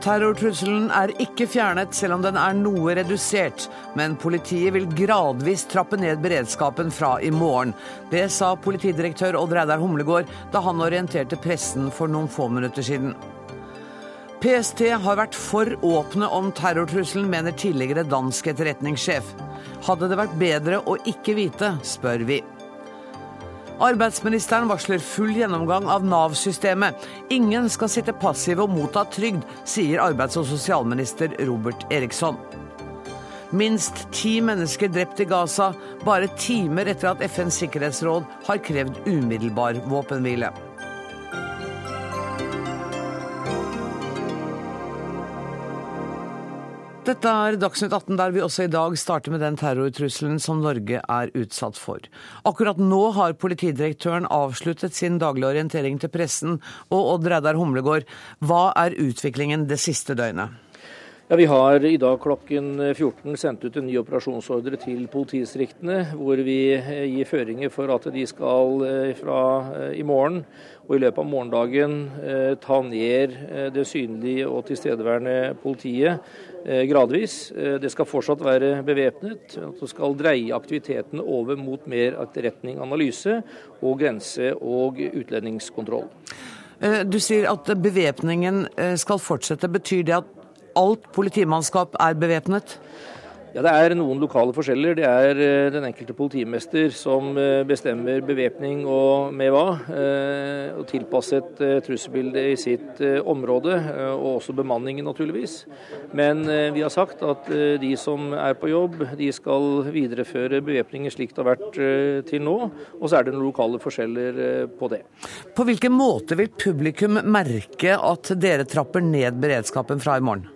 Terrortrusselen er ikke fjernet, selv om den er noe redusert. Men politiet vil gradvis trappe ned beredskapen fra i morgen. Det sa politidirektør Odd Reidar Humlegård da han orienterte pressen for noen få minutter siden. PST har vært for åpne om terrortrusselen, mener tidligere dansk etterretningssjef. Hadde det vært bedre å ikke vite, spør vi. Arbeidsministeren varsler full gjennomgang av Nav-systemet. Ingen skal sitte passive og motta trygd, sier arbeids- og sosialminister Robert Eriksson. Minst ti mennesker drept i Gaza, bare timer etter at FNs sikkerhetsråd har krevd umiddelbar våpenhvile. Dette er Dagsnytt 18, der vi også i dag starter med den terrortrusselen som Norge er utsatt for. Akkurat nå har politidirektøren avsluttet sin daglige orientering til pressen. Og Odd Reidar Humlegård, hva er utviklingen det siste døgnet? Ja, Vi har i dag klokken 14 sendt ut en ny operasjonsordre til politidistriktene, hvor vi gir føringer for at de skal eh, fra eh, i morgen og i løpet av morgendagen eh, ta ned det synlige og tilstedeværende politiet Eh, gradvis. Eh, det skal fortsatt være bevæpnet. Det skal dreie aktiviteten over mot mer etterretning, analyse og grense- og utlendingskontroll. Eh, du sier at bevæpningen skal fortsette. Betyr det at alt politimannskap er bevæpnet? Ja, Det er noen lokale forskjeller. Det er eh, den enkelte politimester som eh, bestemmer bevæpning og med hva. Eh, og tilpasset trusselbildet i sitt område, og også bemanningen naturligvis. Men vi har sagt at de som er på jobb, de skal videreføre bevæpningen slik det har vært til nå. Og så er det noen lokale forskjeller på det. På hvilken måte vil publikum merke at dere trapper ned beredskapen fra i morgen?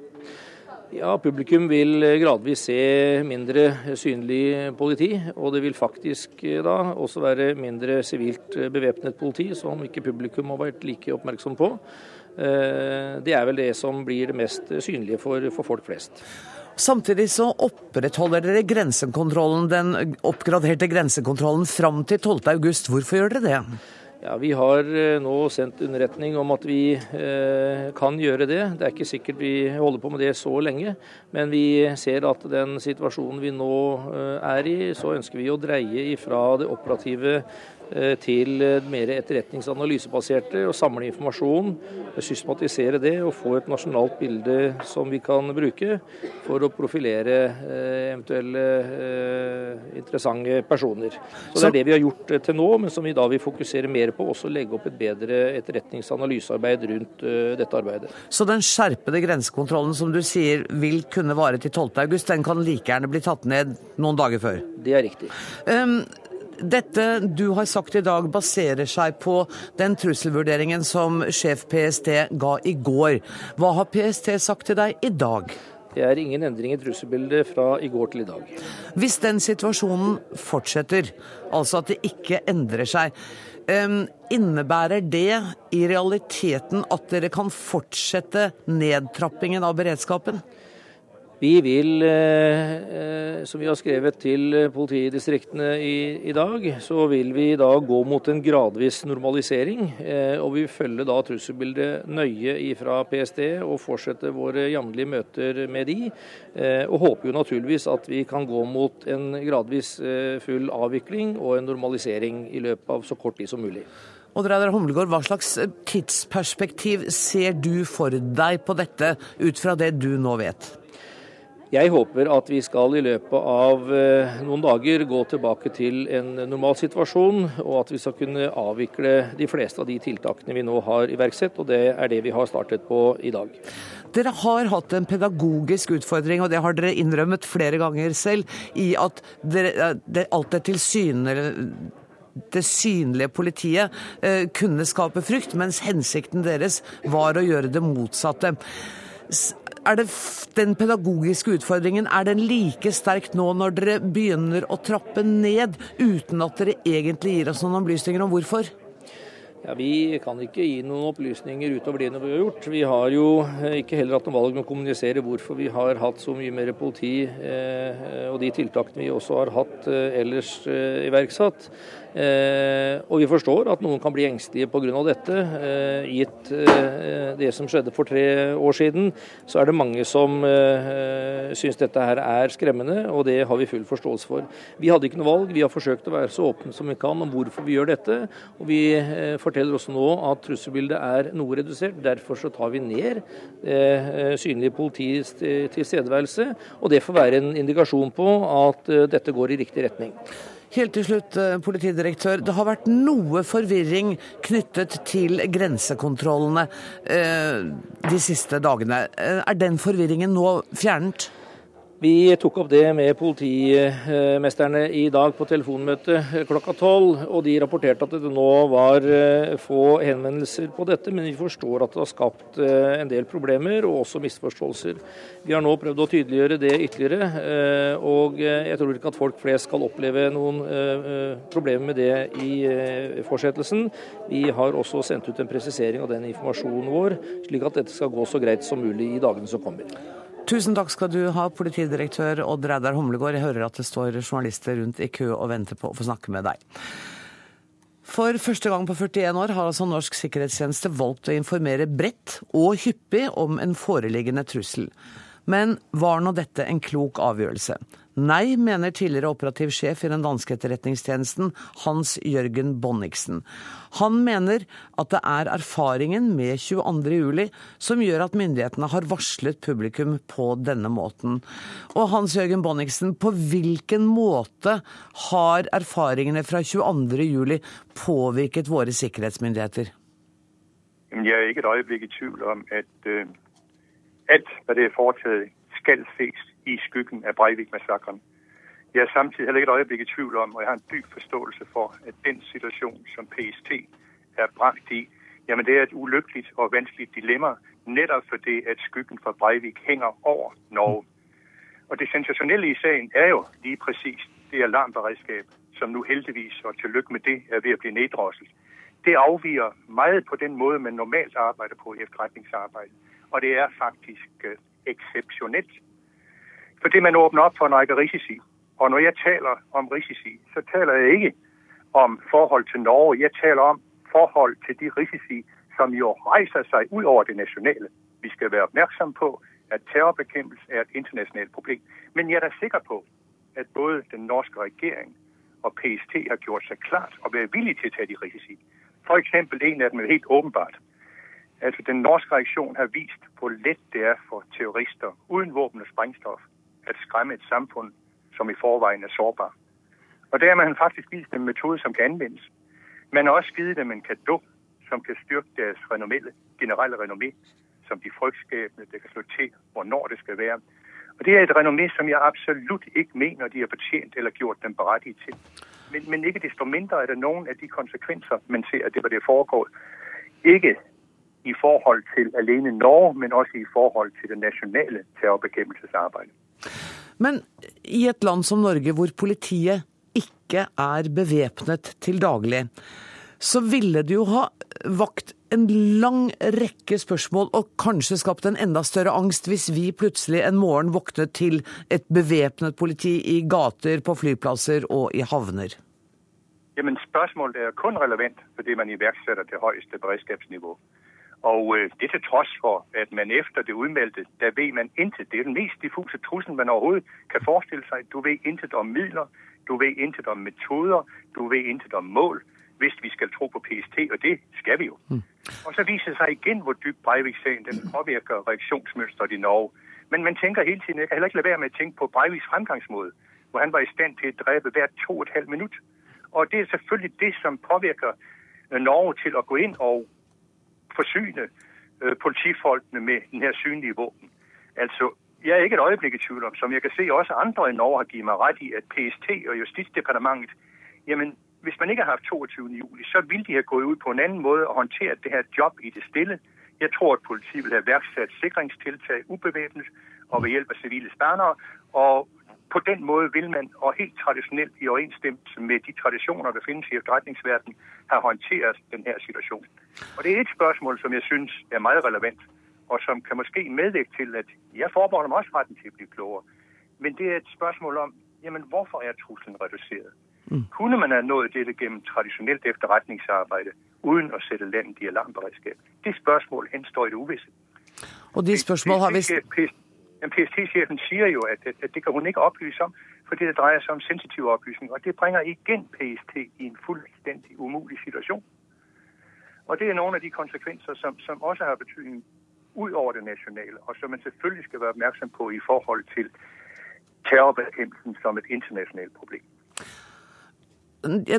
Ja, Publikum vil eh, gradvis se mindre synlig politi. Og det vil faktisk eh, da også være mindre sivilt eh, bevæpnet politi, som ikke publikum har vært like oppmerksom på. Det er vel det som blir det mest synlige for, for folk flest. Samtidig så opprettholder dere grensekontrollen, den oppgraderte grensekontrollen fram til 12.8. Hvorfor gjør dere det? Ja, Vi har eh, nå sendt underretning om at vi eh, kan gjøre det. Det er ikke sikkert vi holder på med det så lenge, men vi ser at den situasjonen vi nå eh, er i, så ønsker vi å dreie ifra det operative til mer etterretningsanalysebaserte og samle informasjon, systematisere det og få et nasjonalt bilde som vi kan bruke for å profilere eh, eventuelle eh, interessante personer. Så Det er det vi har gjort til nå, men som vi da vil fokusere mer på. Også legge opp et bedre etterretningsanalysearbeid rundt dette arbeidet. Så den skjerpede grensekontrollen som du sier vil kunne vare til 12.8, den kan like gjerne bli tatt ned noen dager før? Det er riktig. Um, dette du har sagt i dag baserer seg på den trusselvurderingen som sjef PST ga i går. Hva har PST sagt til deg i dag? Det er ingen endring i trusselbildet fra i går til i dag. Hvis den situasjonen fortsetter, altså at det ikke endrer seg, innebærer det i realiteten at dere kan fortsette nedtrappingen av beredskapen? Vi vil, eh, eh, som vi har skrevet til politidistriktene i, i, dag, så vil vi da gå mot en gradvis normalisering. Eh, og vi følger da trusselbildet nøye fra PST og fortsetter våre jevnlige møter med de. Og håper jo naturligvis at vi kan gå mot en gradvis full avvikling og en normalisering i løpet av så kort tid som mulig. Odd Reidar Humlegård, hva slags tidsperspektiv ser du for deg på dette, ut fra det du nå vet? Jeg håper at vi skal i løpet av eh, noen dager gå tilbake til en normal situasjon, og at vi skal kunne avvikle de fleste av de tiltakene vi nå har iverksatt, Og det er det vi har startet på i dag. Dere har hatt en pedagogisk utfordring, og det har dere innrømmet flere ganger selv, i at dere, eh, det, alt er tilsynelatende det synlige politiet eh, kunne skape frykt, mens hensikten deres var å gjøre det motsatte. Er det den pedagogiske utfordringen er den like sterk nå når dere begynner å trappe ned, uten at dere egentlig gir oss noen opplysninger om hvorfor? Ja, Vi kan ikke gi noen opplysninger utover det vi har gjort. Vi har jo eh, ikke heller hatt noe valg med å kommunisere hvorfor vi har hatt så mye mer politi, eh, og de tiltakene vi også har hatt eh, ellers iverksatt. Eh, og vi forstår at noen kan bli engstelige pga. dette. Eh, gitt eh, det som skjedde for tre år siden, så er det mange som syns dette her er skremmende, og det har vi full forståelse for. Vi hadde ikke noe valg. Vi har forsøkt å være så åpne som vi kan om hvorfor vi gjør dette. Og vi forteller også nå at trusselbildet er noe redusert. Derfor så tar vi ned synlig politiets tilstedeværelse. Og det får være en indikasjon på at dette går i riktig retning. Helt til slutt, eh, politidirektør. Det har vært noe forvirring knyttet til grensekontrollene eh, de siste dagene. Eh, er den forvirringen nå fjernet? Vi tok opp det med politimesterne i dag på telefonmøte klokka tolv. Og de rapporterte at det nå var eh, få henvendelser på dette, men vi forstår at det har skapt eh, en del problemer og også misforståelser. Vi har nå prøvd å tydeliggjøre det ytterligere, eh, og jeg tror ikke at folk flest skal oppleve noen problemer med det i fortsettelsen. Vi har også sendt ut en presisering av den informasjonen vår, slik at dette skal gå så greit som mulig i dagene som kommer. Tusen takk skal du ha, politidirektør Odd Reidar Humlegård. Jeg hører at det står journalister rundt i kø og venter på å få snakke med deg. For første gang på 41 år har altså Norsk sikkerhetstjeneste valgt å informere bredt og hyppig om en foreliggende trussel. Men var nå dette en klok avgjørelse? Nei, mener tidligere operativ sjef i den danske etterretningstjenesten, Hans Jørgen Bonniksen. Han mener at det er erfaringen med 22.07 som gjør at myndighetene har varslet publikum på denne måten. Og Hans Jørgen Bonniksen, på hvilken måte har erfaringene fra 22.07 påvirket våre sikkerhetsmyndigheter? Jeg er ikke et øyeblikk i tvil om at uh, alt hva det er foretatt, skal ses i skyggen av Breivik-massakren. Jeg er samtidig heller ikke et øjeblik i tvivl om, og jeg har en dyb forståelse for, at den situation, som PST er bragt i, jamen det er et ulykkelig og vanskelig dilemma, nettopp fordi at skyggen fra Breivik henger over Norge. Og det sensationelle i sagen er jo lige præcis det alarmberedskab, som nu heldigvis, og til lykke med det, er ved at bli neddrosset. Det afviger meget på den måte man normalt arbeider på i efterretningsarbejde. Og det er faktisk uh, exceptionelt fordi man åpner opp for en række risici. Og når jeg taler om risici, så taler jeg ikke om forhold til Norge. Jeg taler om forhold til de risici som jo reiser seg utover det nasjonale. Vi skal være oppmerksom på at terrorbekjempelse er et internasjonalt problem. Men jeg er da sikker på at både den norske regjering og PST har gjort seg klart og være villige til å ta de risici. F.eks. en av dem er helt åpenbart. Altså Den norske reaksjonen har vist hvor lett det er for terrorister uten våpen og sprengstoff at skræmme et samfund som i forveien er sårbar. Og der har man faktisk vist dem en metode som kan anvendes. Man har også givet dem en kado som kan styrke deres renommelle, generelle renommé som de frygtskabende, der kan slå til hvornår det skal være. Og Det er et renommé som jeg absolutt ikke mener de har fortjent eller gjort dem berettiget til. Men, men, ikke desto mindre er det noen av de konsekvenser man ser at det var det foregået. Ikke i forhold til alene Norge, men også i forhold til det nasjonale terrorbekjempelsesarbeidet. Men i et land som Norge, hvor politiet ikke er bevæpnet til daglig, så ville det jo ha vakt en lang rekke spørsmål og kanskje skapt en enda større angst hvis vi plutselig en morgen våknet til et bevæpnet politi i gater, på flyplasser og i havner. Jamen Spørsmålet er kun relevant fordi man iverksetter til høyeste beredskapsnivå. Og øh, det til trods for, at man efter det udmeldte, der ved man intet. Det er den mest diffuse trussel, man overhovedet kan forestille sig. Du ved intet om midler, du ved intet om metoder, du ved intet om mål, hvis vi skal tro på PST, og det skal vi jo. Mm. Og så viser det sig igen, hvor dybt Breivik-sagen den påvirker reaktionsmønstret i Norge. Men man tænker hele tiden, jeg kan heller ikke lade være med at tænke på Breiviks fremgangsmåde, hvor han var i stand til at dræbe hvert to og et halvt minut. Og det er selvfølgelig det, som påvirker øh, Norge til at gå ind og forsyne øh, politifolkene med den her synlige våben. Altså, jeg er ikke et øyeblikk i tvil om, som jeg kan se også andre i Norge har givet meg rett i, at PST og Justisdepartementet, jamen, hvis man ikke har hatt 22. juli, så ville de ha gått ut på en annen måte og håndtert det her job i det stille. Jeg tror at politiet vil ha værksat sikringstiltak ubevæpnet og ved hjelp av sivile spanere, Og på den måte vil man, og helt tradisjonelt i overensstemmelse med de tradisjoner der finnes i etterretningsverdenen, ha håndtert denne situasjonen. Og Det er et spørsmål som jeg syns er meget relevant, og som kan måske medvirke til at jeg forbeholder meg også retten til å bli klogere. Men det er et spørsmål om jamen, hvorfor er trusselen redusert. Mm. Kunne man ha nået dette gjennom tradisjonelt efterretningsarbeid uden å sette landet i alarmberedskap? Det spørsmålet henstår i det uvisse. Og de spørsmål har vi... PST-sjefen sier jo at, at, det kan hun ikke opplyse om, fordi det dreier seg om sensitive opplysninger. Og det bringer igjen PST i en fullstendig umulig situasjon. Og det er noen av de konsekvenser som, som også har betydning utover det nasjonale, og som man selvfølgelig skal være oppmerksom på i forhold til terrorbekæmpelsen som et internasjonalt problem.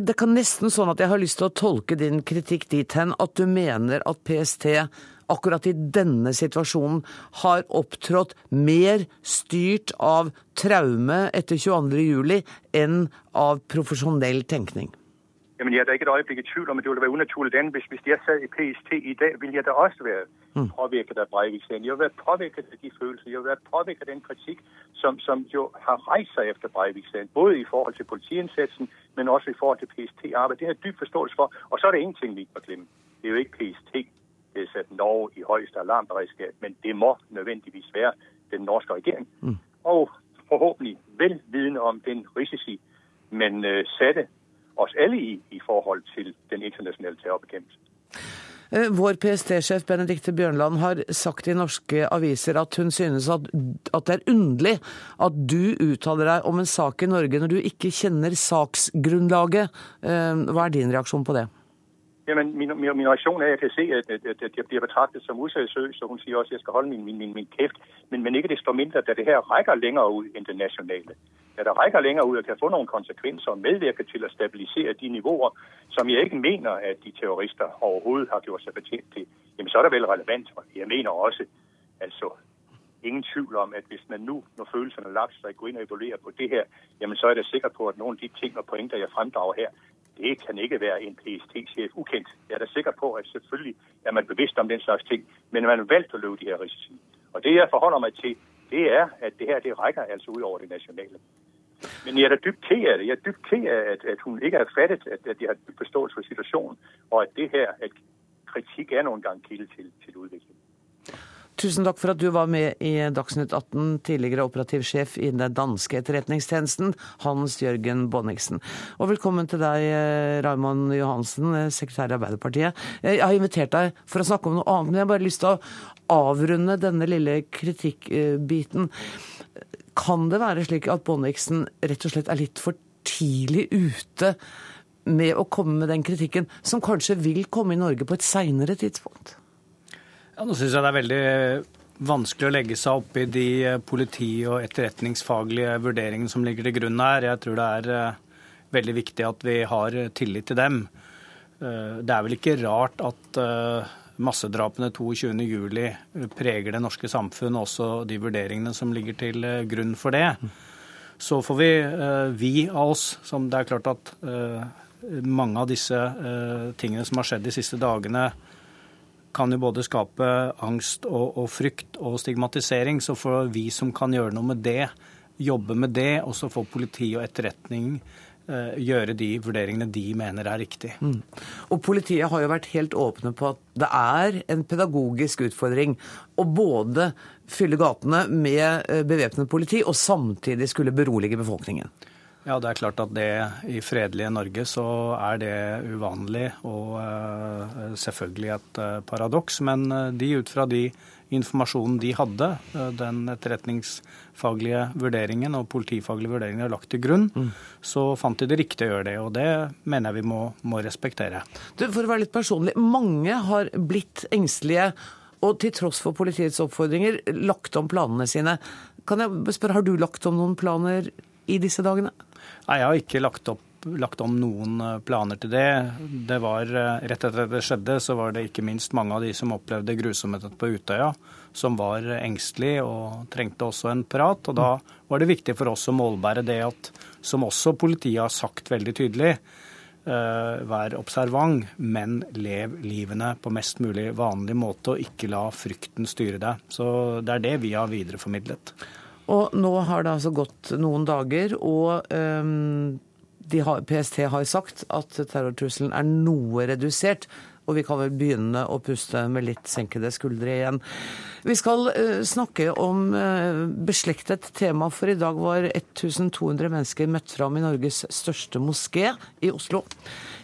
Det kan nesten sånn at jeg har lyst til å tolke din kritikk dit hen at du mener at PST akkurat i denne situasjonen har opptrådt mer styrt av traume etter 22.07 enn av profesjonell tenkning? Jamen, Jeg er da ikke et øjeblik i tvivl om at det ville være unaturlig andet. Hvis, hvis jeg sad i PST i dag, ville jeg da også være mm. påvirket av Breivik-sagen. Jeg ville være påvirket av de følelser. Jeg ville være påvirket av den kritikk som, som jo har rejst seg efter Breivik-sagen. Både i forhold til politiindsatsen, men også i forhold til PST-arbeid. Det har jeg dybt forståelse for. Og så er det ingenting vi ikke må glemme. Det er jo ikke PST, det er sat Norge i højeste alarmberedskab, men det må nødvendigvis være den norske regering. Mm. Og forhåbentlig velvidende om den risici, man øh, satte oss alle i i forhold til den internasjonale terrorbekjempelsen. Eh, vår PST-sjef Benedicte Bjørnland har sagt i norske aviser at hun synes at, at, det er underlig at du uttaler deg om en sak i Norge når du ikke kjenner saksgrunnlaget. Eh, hva er din reaksjon på det? Jamen, min, min, min reaktion er, at jeg kan se, at, at, at jeg bliver betraktet som useriøs, og hun sier også, at jeg skal holde min, min, min, min kæft. Men, men ikke desto mindre, da det her rækker længere ud end det nationale. Da det rækker længere ud og kan få nogle konsekvenser og medvirke til at stabilisere de niveauer, som jeg ikke mener, at de terrorister overhovedet har gjort sig fortjent til, jamen så er det vel relevant. Jeg mener også, altså ingen tvivl om, at hvis man nu, når følelserne sig, går ind og evaluerer på det her, jamen så er jeg sikker på, at nogle af de ting og pointer, jeg fremdrager her, det kan ikke være en PST-chef ukendt. Jeg er da sikker på, at selvfølgelig er man bevidst om den slags ting, men man har valgt å løpe de her risici. Og det jeg forholder meg til, det er, at det her det rækker altså ud over det nationale. Men jeg er da dybt ked af det. Jeg er dybt ked af, at, at hun ikke har fattet, at, at jeg har dybt forståelse for situasjonen, og at det her, at kritikk er noen gang kilde til, til udvikling. Tusen takk for at du var med i Dagsnytt 18, tidligere operativsjef i den danske etterretningstjenesten, Hans Jørgen Bonniksen. Og velkommen til deg, eh, Raymond Johansen, eh, sekretær i Arbeiderpartiet. Jeg har invitert deg for å snakke om noe annet, men jeg har bare lyst til å avrunde denne lille kritikkbiten. Kan det være slik at Bonniksen rett og slett er litt for tidlig ute med å komme med den kritikken, som kanskje vil komme i Norge på et seinere tidspunkt? Ja, Nå syns jeg det er veldig vanskelig å legge seg opp i de eh, politi- og etterretningsfaglige vurderingene som ligger til grunn her. Jeg tror det er eh, veldig viktig at vi har tillit til dem. Eh, det er vel ikke rart at massedrapene 22.07 preger det norske samfunn, også de vurderingene som ligger til grunn for det. Så får vi, vi av oss, som det er klart at mange av disse tingene som har skjedd de siste dagene, kan jo både skape angst og, og, frykt og stigmatisering. Så får vi som kan gjøre noe med det, jobbe med det, og så får politi og etterretning eh, gjøre de vurderingene de mener er riktig. Mm. Og Politiet har jo vært helt åpne på at det er en pedagogisk utfordring å både fylle gatene med eh, bevæpnet politi og samtidig skulle berolige befolkningen. Ja, det er klart at det i fredelige Norge så er det uvanlig og uh, selvfølgelig et uh, paradoks. Men uh, de ut fra de informasjonen de hadde, den etterretningsfaglige vurderingen og politifaglige vurderingen de har lagt til grunn, mm. så fant de det riktig å gjøre det. Og det mener jeg vi må, må respektere. Du, for å være litt personlig, mange har blitt engstelige og til tross for politiets oppfordringer lagt om planene sine. Kan jeg spørre, Har du lagt om noen planer i disse dagene? Nei, Jeg har ikke lagt, opp, lagt om noen eh, planer til det. Det var eh, Rett etter at det skjedde, så var det ikke minst mange av de som opplevde grusomheten på Utøya, som var engstelige og trengte også en prat. Og da var det viktig for oss å målbære det at, som også politiet har sagt veldig tydelig, vær observant, men lev livene på mest mulig vanlig måte, og ikke la frykten styre deg. Så Det er det vi har videreformidlet. Og nå har det altså gått noen dager, og um, har, PST har sagt at terrortrusselen er noe redusert. Og vi kan vel begynne å puste med litt senkede skuldre igjen. Vi skal uh, snakke om uh, beslektet tema, for i dag var 1200 mennesker møtt fram i Norges største moské i Oslo.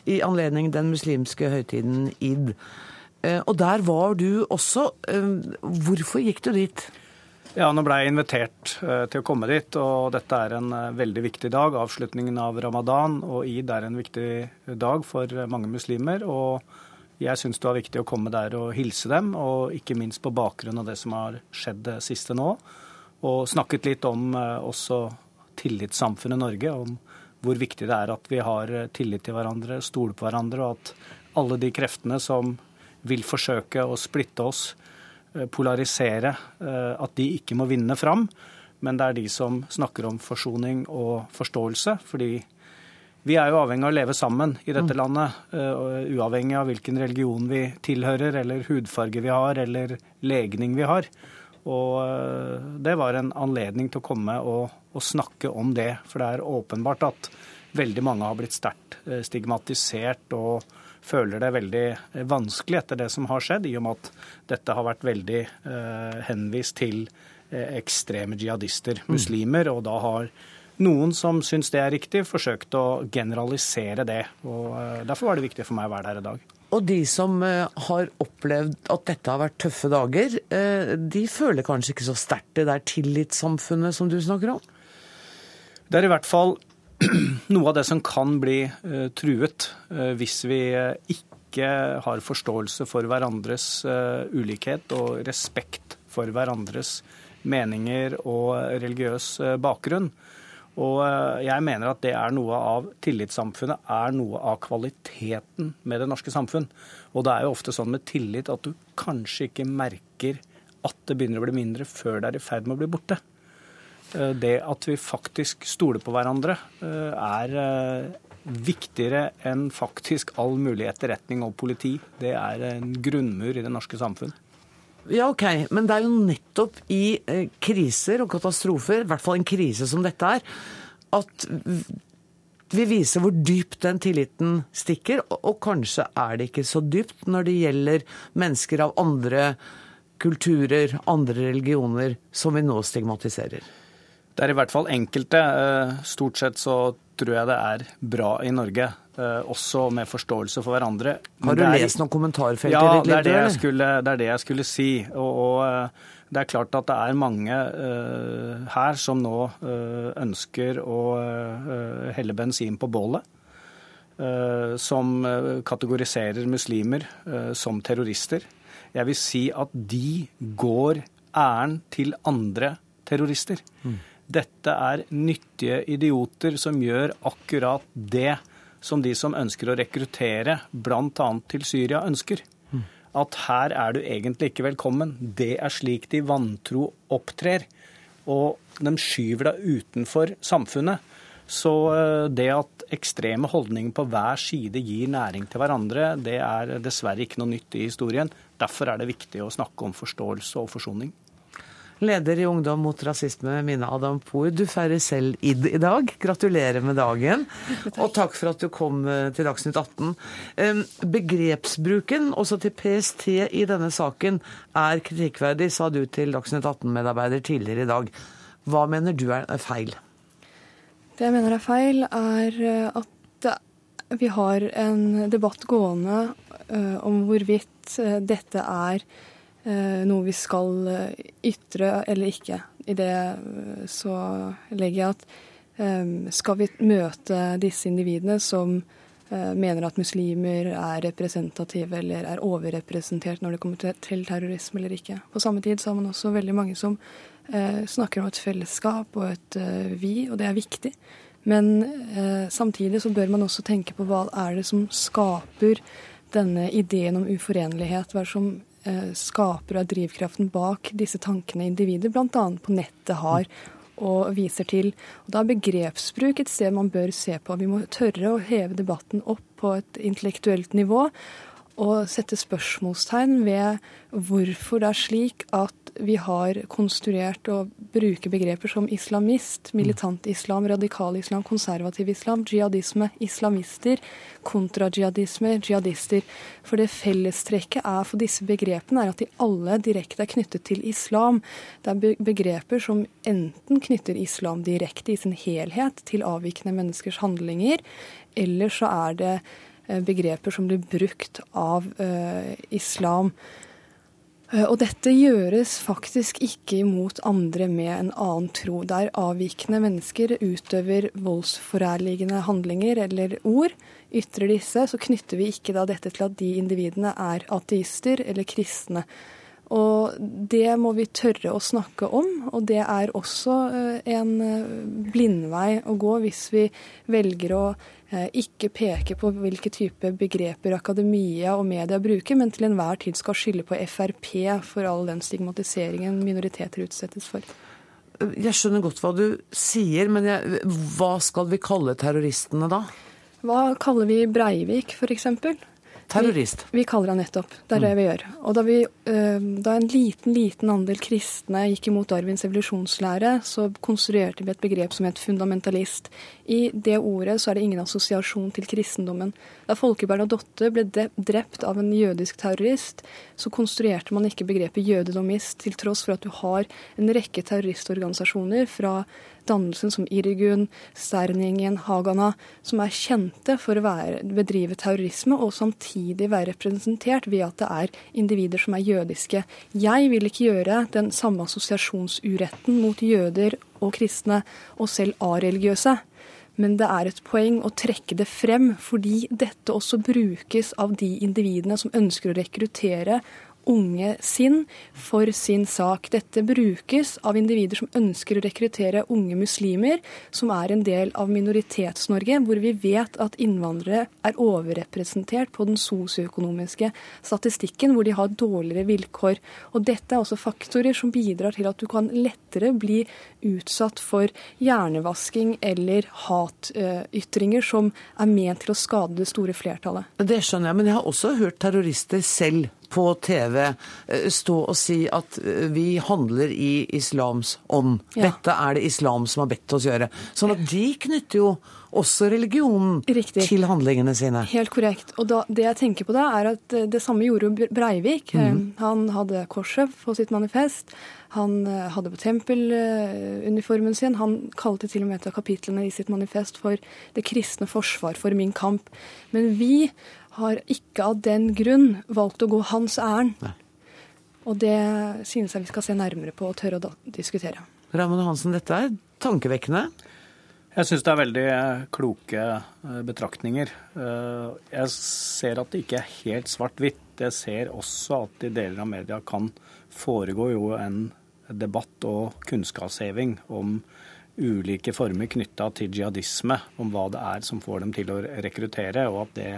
I anledning den muslimske høytiden id. Uh, og der var du også. Hvorfor gikk du dit? Ja, Nå ble jeg invitert uh, til å komme dit, og dette er en uh, veldig viktig dag. Avslutningen av ramadan og id er en viktig dag for mange muslimer. og jeg syns det var viktig å komme der og hilse dem, og ikke minst på bakgrunn av det som har skjedd det siste nå. Og snakket litt om også tillitssamfunnet Norge, om hvor viktig det er at vi har tillit til hverandre, stoler på hverandre, og at alle de kreftene som vil forsøke å splitte oss, Eh, polarisere, eh, at de ikke må vinne fram. Men det er de som snakker om forsoning og forståelse. Fordi vi er jo avhengig av å leve sammen i dette mm. landet. Eh, uavhengig av hvilken religion vi tilhører, eller hudfarge vi har, eller legning vi har. Og det var en anledning til å komme og, og snakke om det. For det er åpenbart at veldig mange har blitt sterkt stigmatisert og føler det veldig eh, vanskelig etter det som har skjedd, i og med at dette har vært veldig eh, henvist til eh, ekstreme jihadister, mm. muslimer. Og da har noen som syns det er riktig, forsøkt å generalisere det. og Derfor var det viktig for meg å være der i dag. Og de som har opplevd at dette har vært tøffe dager, de føler kanskje ikke så sterkt det der tillitssamfunnet som du snakker om? Det er i hvert fall noe av det som kan bli uh, truet uh, hvis vi uh, ikke har forståelse for hverandres ulikhet og respekt for hverandres meninger og religiøs bakgrunn. Og jeg mener at det er noe av tillitssamfunnet, er noe av kvaliteten med det norske samfunn. Og det er jo ofte sånn med tillit at du kanskje ikke merker at det begynner å bli mindre før det er i ferd med å bli borte. Eh, det at vi faktisk stoler på hverandre, eh, er eh, viktigere enn faktisk all mulig etterretning og politi. Det er en grunnmur i det norske samfunn. Ja, OK, men det er jo nettopp i kriser og katastrofer, i hvert fall en krise som dette er, at vi viser hvor dypt den tilliten stikker. Og kanskje er det ikke så dypt når det gjelder mennesker av andre kulturer, andre religioner, som vi nå stigmatiserer. Det er i hvert fall enkelte. Eh, stort sett så tror jeg det er bra i Norge. Eh, også med forståelse for hverandre. Har du er, lest noen kommentarfelt ja, i ditt liv? Ja, det, det, er det jeg skulle si. Og, og, eh, det er klart at det er mange uh, her som nå uh, ønsker å uh, helle bensin på bålet. som kategoriserer muslimer som terrorister. Jeg vil si at de går æren til andre terrorister. Mm. Dette er nyttige idioter som gjør akkurat det som de som ønsker å rekruttere bl.a. til Syria, ønsker. At her er du egentlig ikke velkommen. Det er slik de vantro opptrer. Og de skyver deg utenfor samfunnet. Så eh, det at ekstreme holdninger på hver side gir næring til hverandre, det er dessverre ikke noe nytt i historien. Derfor er det viktig å snakke om forståelse og forsoning. Leder i Ungdom mot rasisme, Mina Adam Poer. Du feirer selv id i dag. Gratulerer med dagen. Og takk for at du kom eh, til Dagsnytt 18. Begrepsbruken også til PST i denne saken er kritikkverdig, sa du til Dagsnytt 18-medarbeider tidligere i dag. Hva mener du er feil? Det jeg mener er feil, er eh, at vi har en debatt gående eh, om hvorvidt dette er Eh, noe vi skal eh, ytre eller ikke. I det eh, så legger jeg at skal vi møte disse individene som mener at muslimer er representative eller er overrepresentert når det kommer til terrorisme eller ikke. På samme tid så har man også veldig mange som snakker om et fellesskap og et vi, og det er viktig. Men samtidig så bør man også tenke på hva er det som skaper denne ideen om uforenlighet. Hva er det som Eh, og er drivkraften bak disse tankene individer, bl.a. på nettet, har og viser til. Og Da er begrepsbruk et sted man bør se på. Vi må tørre å heve debatten opp på et intellektuelt nivå. Å sette spørsmålstegn ved hvorfor det er slik at vi har konstruert og bruke begreper som islamist, militant islam, radikal islam, konservativ islam, jihadisme, islamister, kontrajihadisme, jihadister. For det fellestrekket er for disse begrepene er at de alle direkte er knyttet til islam. Det er begreper som enten knytter islam direkte i sin helhet til avvikende menneskers handlinger, eller så er det begreper som blir brukt av uh, islam Eh, og dette gjøres faktisk ikke imot andre med en annen tro. Der avvikende mennesker utøver voldsforærligende handlinger eller ord, ytrer disse, så knytter vi ikke da dette til at de individene er ateister eller kristne. Og det må vi tørre å snakke om, og det er også eh, en eh, blindvei å gå hvis vi velger å Eh, ikke peke på hvilke type begreper akademia og media bruker, men til enhver tid skal skylde på Frp for all den stigmatiseringen minoriteter utsettes for. Jeg skjønner godt hva du sier, men jeg, hva skal vi kalle terroristene da? Hva kaller vi Breivik, f.eks.? Terrorist. Vi, vi, kaller han nettopp. Det er det mm. vi gjør. Og da, vi, uh, da, en liten, liten andel kristne gikk imot Darwins evolusjonslære, så konstruerte vi et begrep som het fundamentalist. I det ordet så er det ingen assosiasjon til kristendommen. Da Folke Bernadotte ble drept av en jødisk terrorist, så konstruerte man ikke begrepet jødedomist, til tross for at du har en rekke terroristorganisasjoner fra dannelsen som Irgun, Sterningen, Hagana, som er kjente for å være, bedrive terrorisme og samtidig være representert ved at det er individer som er jødiske. Jeg vil ikke gjøre den samme assosiasjonsuretten mot jøder og kristne, og selv areligiøse. Men det er et poeng å trekke det frem, fordi dette også brukes av de individene som ønsker å rekruttere unge sinn for sin sak. Dette brukes av individer som ønsker å rekruttere unge muslimer, som er en del av Minoritets-Norge, hvor vi vet at innvandrere er overrepresentert på den sosioøkonomiske statistikken, hvor de har dårligere vilkår. Og Dette er også faktorer som bidrar til at du kan lettere bli utsatt for hjernevasking eller hatytringer som er ment til å skade det store flertallet. Det skjønner jeg, men jeg har også hørt terrorister selv på TV eh, stå og si at eh, vi handler i islams ånd. Ja. Dette er det islam som har bedt oss gjøre. Sånn at de knytter jo også religionen Riktig. til handlingene sine. Helt korrekt. Og da, det jeg tenker på da, er at eh, det samme gjorde Breivik. Mm. Han hadde korset på sitt manifest. Han hadde på tempeluniformen sin. Han kalte til og med et av kapitlene i sitt manifest for 'Det kristne forsvar for min kamp'. Men vi har ikke av den grunn valgt å gå hans ærend. Og det synes jeg vi skal se nærmere på og tørre å diskutere. Ramon Hansen, dette er tankevekkende. Jeg syns det er veldig eh, kloke eh, betraktninger. Eh, jeg ser at det ikke er helt svart-hvitt. Jeg ser også at i deler av media kan foregå jo en debatt og kunnskapsheving om ulike former knytta til jihadisme, om hva det er som får dem til å rekruttere, og at det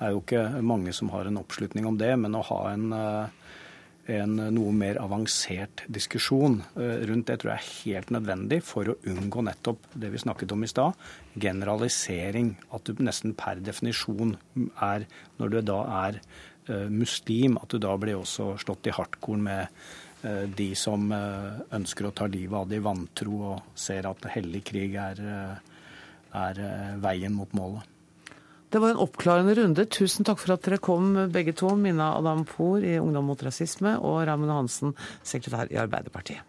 er jo ikke mange som har en oppslutning om det, men å ha en, eh, en noe mer avansert diskusjon eh, rundt det tror jeg er helt nødvendig for å unngå nettopp det vi snakket om i stad, generalisering. At du nesten per definisjon er, når du da er eh, muslim, at du da blir også slått i hardkorn med de som ønsker å ta livet av de vantro og ser at hellig krig er, er veien mot målet. Det var en oppklarende runde. Tusen takk for at dere kom, begge to. Minna Adam Poor i Ungdom mot rasisme og Raymond Hansen, sekretær i Arbeiderpartiet.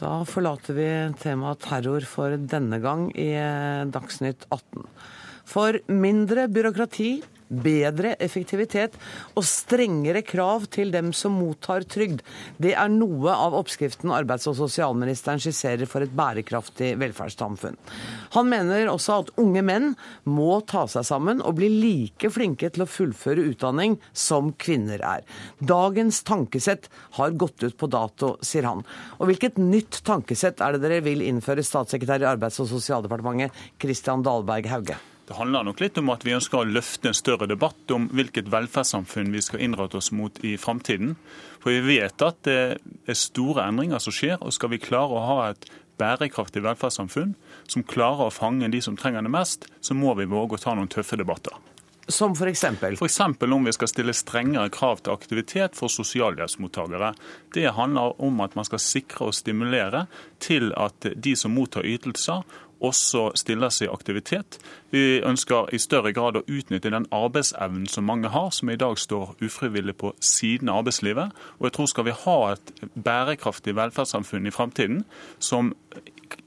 Da forlater vi temaet terror for denne gang i Dagsnytt 18. For mindre byråkrati, bedre effektivitet og strengere krav til dem som mottar trygd. Det er noe av oppskriften arbeids- og sosialministeren skisserer for et bærekraftig velferdssamfunn. Han mener også at unge menn må ta seg sammen og bli like flinke til å fullføre utdanning som kvinner er. Dagens tankesett har gått ut på dato, sier han. Og hvilket nytt tankesett er det dere vil innføre, statssekretær i Arbeids- og sosialdepartementet Kristian Dahlberg Hauge? Det handler nok litt om at vi ønsker å løfte en større debatt om hvilket velferdssamfunn vi skal innrette oss mot i framtiden. For vi vet at det er store endringer som skjer, og skal vi klare å ha et bærekraftig velferdssamfunn som klarer å fange de som trenger det mest, så må vi våge å ta noen tøffe debatter. Som f.eks.? F.eks. om vi skal stille strengere krav til aktivitet for sosialhjelpsmottakere. Det handler om at man skal sikre og stimulere til at de som mottar ytelser, også stiller seg i aktivitet. Vi ønsker i større grad å utnytte den arbeidsevnen som mange har, som i dag står ufrivillig på siden av arbeidslivet. Og jeg tror skal vi ha et bærekraftig velferdssamfunn i framtiden, som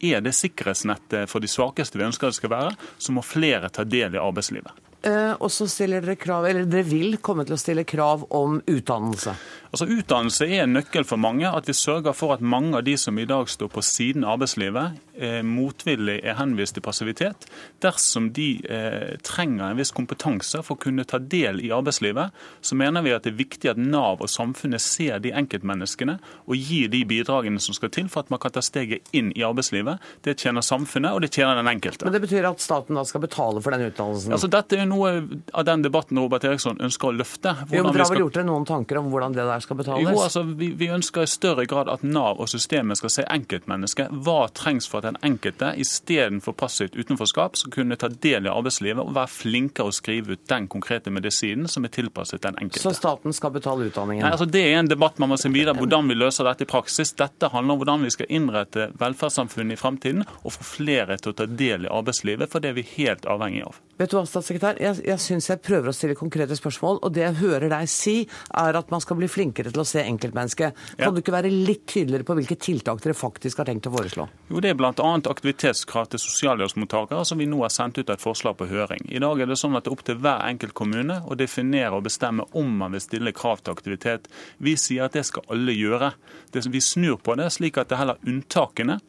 er det sikkerhetsnettet for de svakeste vi ønsker det skal være, så må flere ta del i arbeidslivet. Eh, og så stiller dere krav, eller dere vil komme til å stille krav om utdannelse. Altså Utdannelse er en nøkkel for mange. At vi sørger for at mange av de som i dag står på siden av arbeidslivet, eh, motvillig er henvist til passivitet. Dersom de eh, trenger en viss kompetanse for å kunne ta del i arbeidslivet, så mener vi at det er viktig at Nav og samfunnet ser de enkeltmenneskene og gir de bidragene som skal til for at man kan ta steget inn i arbeidslivet. Det tjener samfunnet, og det tjener den enkelte. Men det betyr at staten da skal betale for den utdannelsen? Altså Dette er noe av den debatten Robert Eriksson ønsker å løfte. Jo, men Dere har vel gjort dere noen tanker om hvordan det der skal betales? Jo, altså, vi, vi, ønsker i større grad at Nav og systemet skal se enkeltmennesket. Hva trengs for at den enkelte istedenfor passivt utenforskap skal kunne ta del i arbeidslivet og være flinkere å skrive ut den konkrete medisinen som er tilpasset den enkelte. Så staten skal betale utdanningen? Nei, altså, Det er en debatt man må se videre hvordan vi løser dette i praksis. Dette handler om hvordan vi skal innrette velferdssamfunnet i fremtiden og få flere til å ta del i arbeidslivet, for det er vi helt avhengig av. Vet du hva, statssekretær? Jeg, jeg syns jeg prøver å stille konkrete spørsmål, og det jeg hører deg si, er at man skal bli flinkere til å se enkeltmennesket. Kan ja. du ikke være litt tydeligere på hvilke tiltak dere faktisk har tenkt å foreslå? Jo, Det er bl.a. aktivitetskrav til sosialhjelpsmottakere, som vi nå har sendt ut et forslag på høring. I dag er det sånn at det er opp til hver enkelt kommune å definere og bestemme om man vil stille krav til aktivitet. Vi sier at det skal alle gjøre. Det, vi snur på det, slik at det heller unntakene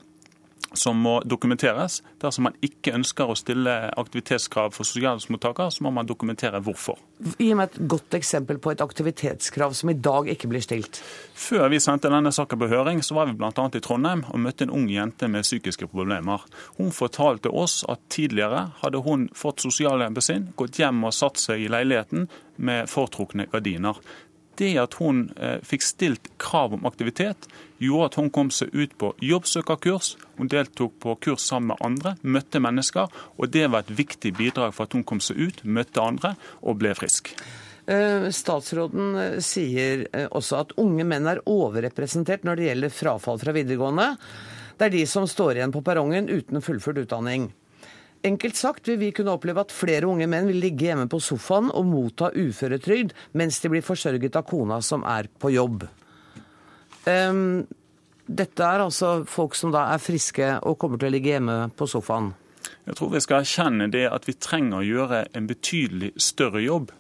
som må dokumenteres. Dersom man ikke ønsker å stille aktivitetskrav for sosialhjelpsmottakere, så må man dokumentere hvorfor. Gi meg et godt eksempel på et aktivitetskrav som i dag ikke blir stilt. Før vi sendte denne saken på høring, så var vi bl.a. i Trondheim og møtte en ung jente med psykiske problemer. Hun fortalte oss at tidligere hadde hun fått sosialhjelpen sin, gått hjem og satt seg i leiligheten med foretrukne gardiner. Det at hun eh, fikk stilt krav om aktivitet, gjorde at hun kom seg ut på jobbsøkerkurs. Hun deltok på kurs sammen med andre, møtte mennesker. Og det var et viktig bidrag for at hun kom seg ut, møtte andre og ble frisk. Eh, statsråden eh, sier også at unge menn er overrepresentert når det gjelder frafall fra videregående. Det er de som står igjen på perrongen uten fullført utdanning. Enkelt sagt vil vi kunne oppleve at flere unge menn vil ligge hjemme på sofaen og motta uføretrygd mens de blir forsørget av kona som er på jobb. Um, dette er altså folk som da er friske og kommer til å ligge hjemme på sofaen. Jeg tror vi skal erkjenne det at vi trenger å gjøre en betydelig større jobb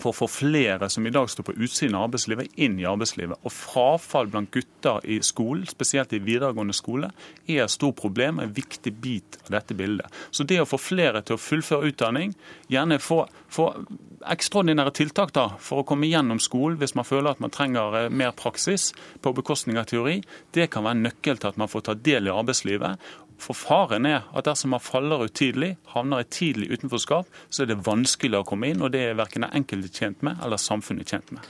for å få flere som i dag står på utsiden av arbeidslivet, inn i arbeidslivet. Og Frafall blant gutter i skolen, spesielt i videregående skole, er et stort problem, en viktig bit av dette bildet. Så det å få flere til å fullføre utdanning, gjerne få, få ekstraordinære tiltak da, for å komme gjennom skolen hvis man føler at man trenger eh, mer praksis på bekostning av teori, det kan være nøkkel til at man får ta del i arbeidslivet. For faren er at dersom man faller ut tidlig, havner i tidlig utenforskap, så er det vanskelig å komme inn, og det er verken den enkelte tjent med eller samfunnet tjent med.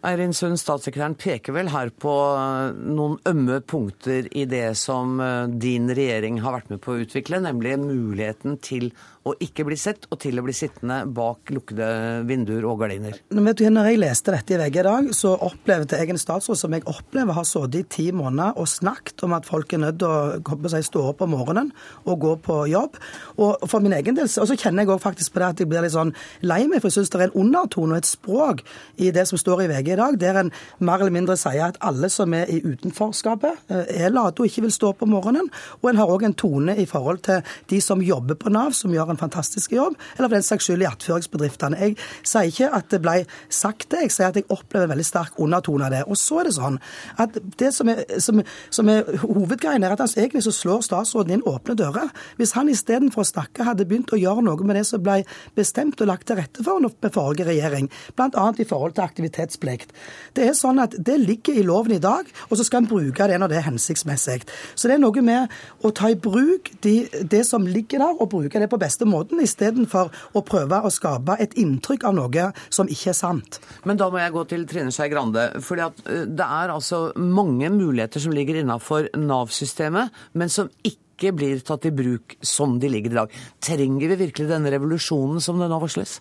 Eirin Sund, statssekretæren peker vel her på eh, noen ømme punkter i det som eh, din regjering har vært med på å utvikle, nemlig muligheten til å ikke bli sett, og til å bli sittende bak lukkede vinduer og gardiner. Vet du, når jeg leste dette i VG i dag, så opplevde jeg en statsråd som jeg opplever har sittet i ti måneder og snakket om at folk er nødt til å stå opp om morgenen og gå på jobb. Og for min egen del, og så kjenner jeg også faktisk på det at jeg blir litt sånn lei meg, for jeg syns det er en undertone og et språk i det som står i VG i dag, der en mer eller mindre sier at alle som er i utenforskapet, eh, er late og ikke vil stå opp om morgenen. Og en har òg en tone i forhold til de som jobber på Nav, som gjør en fantastisk jobb, eller for den saks skyld i attføringsbedriftene. Jeg sier ikke at det ble sagt det, jeg sier at jeg opplever en veldig sterk undertone av det. Og så er det sånn at det som er, som, som er hovedgreien, er at altså, egentlig så slår statsråden inn åpne dører. Hvis han istedenfor å snakke hadde begynt å gjøre noe med det som ble bestemt og lagt til rette for med forrige regjering, bl.a. i forhold til aktivitetsplikt, Det er sånn at det ligger i loven i dag, og så skal en bruke det når det er hensiktsmessig. Så det er noe med å ta i bruk de, det som ligger der, og bruke det på beste måten, istedenfor å prøve å skape et inntrykk av noe som ikke er sant. Men da må jeg gå til Trine Skei Grande. For eh, det er altså mange muligheter som ligger innafor Nav-systemet, men som ikke ikke blir tatt i bruk som de ligger i dag. Trenger vi virkelig denne revolusjonen som det nå varsles?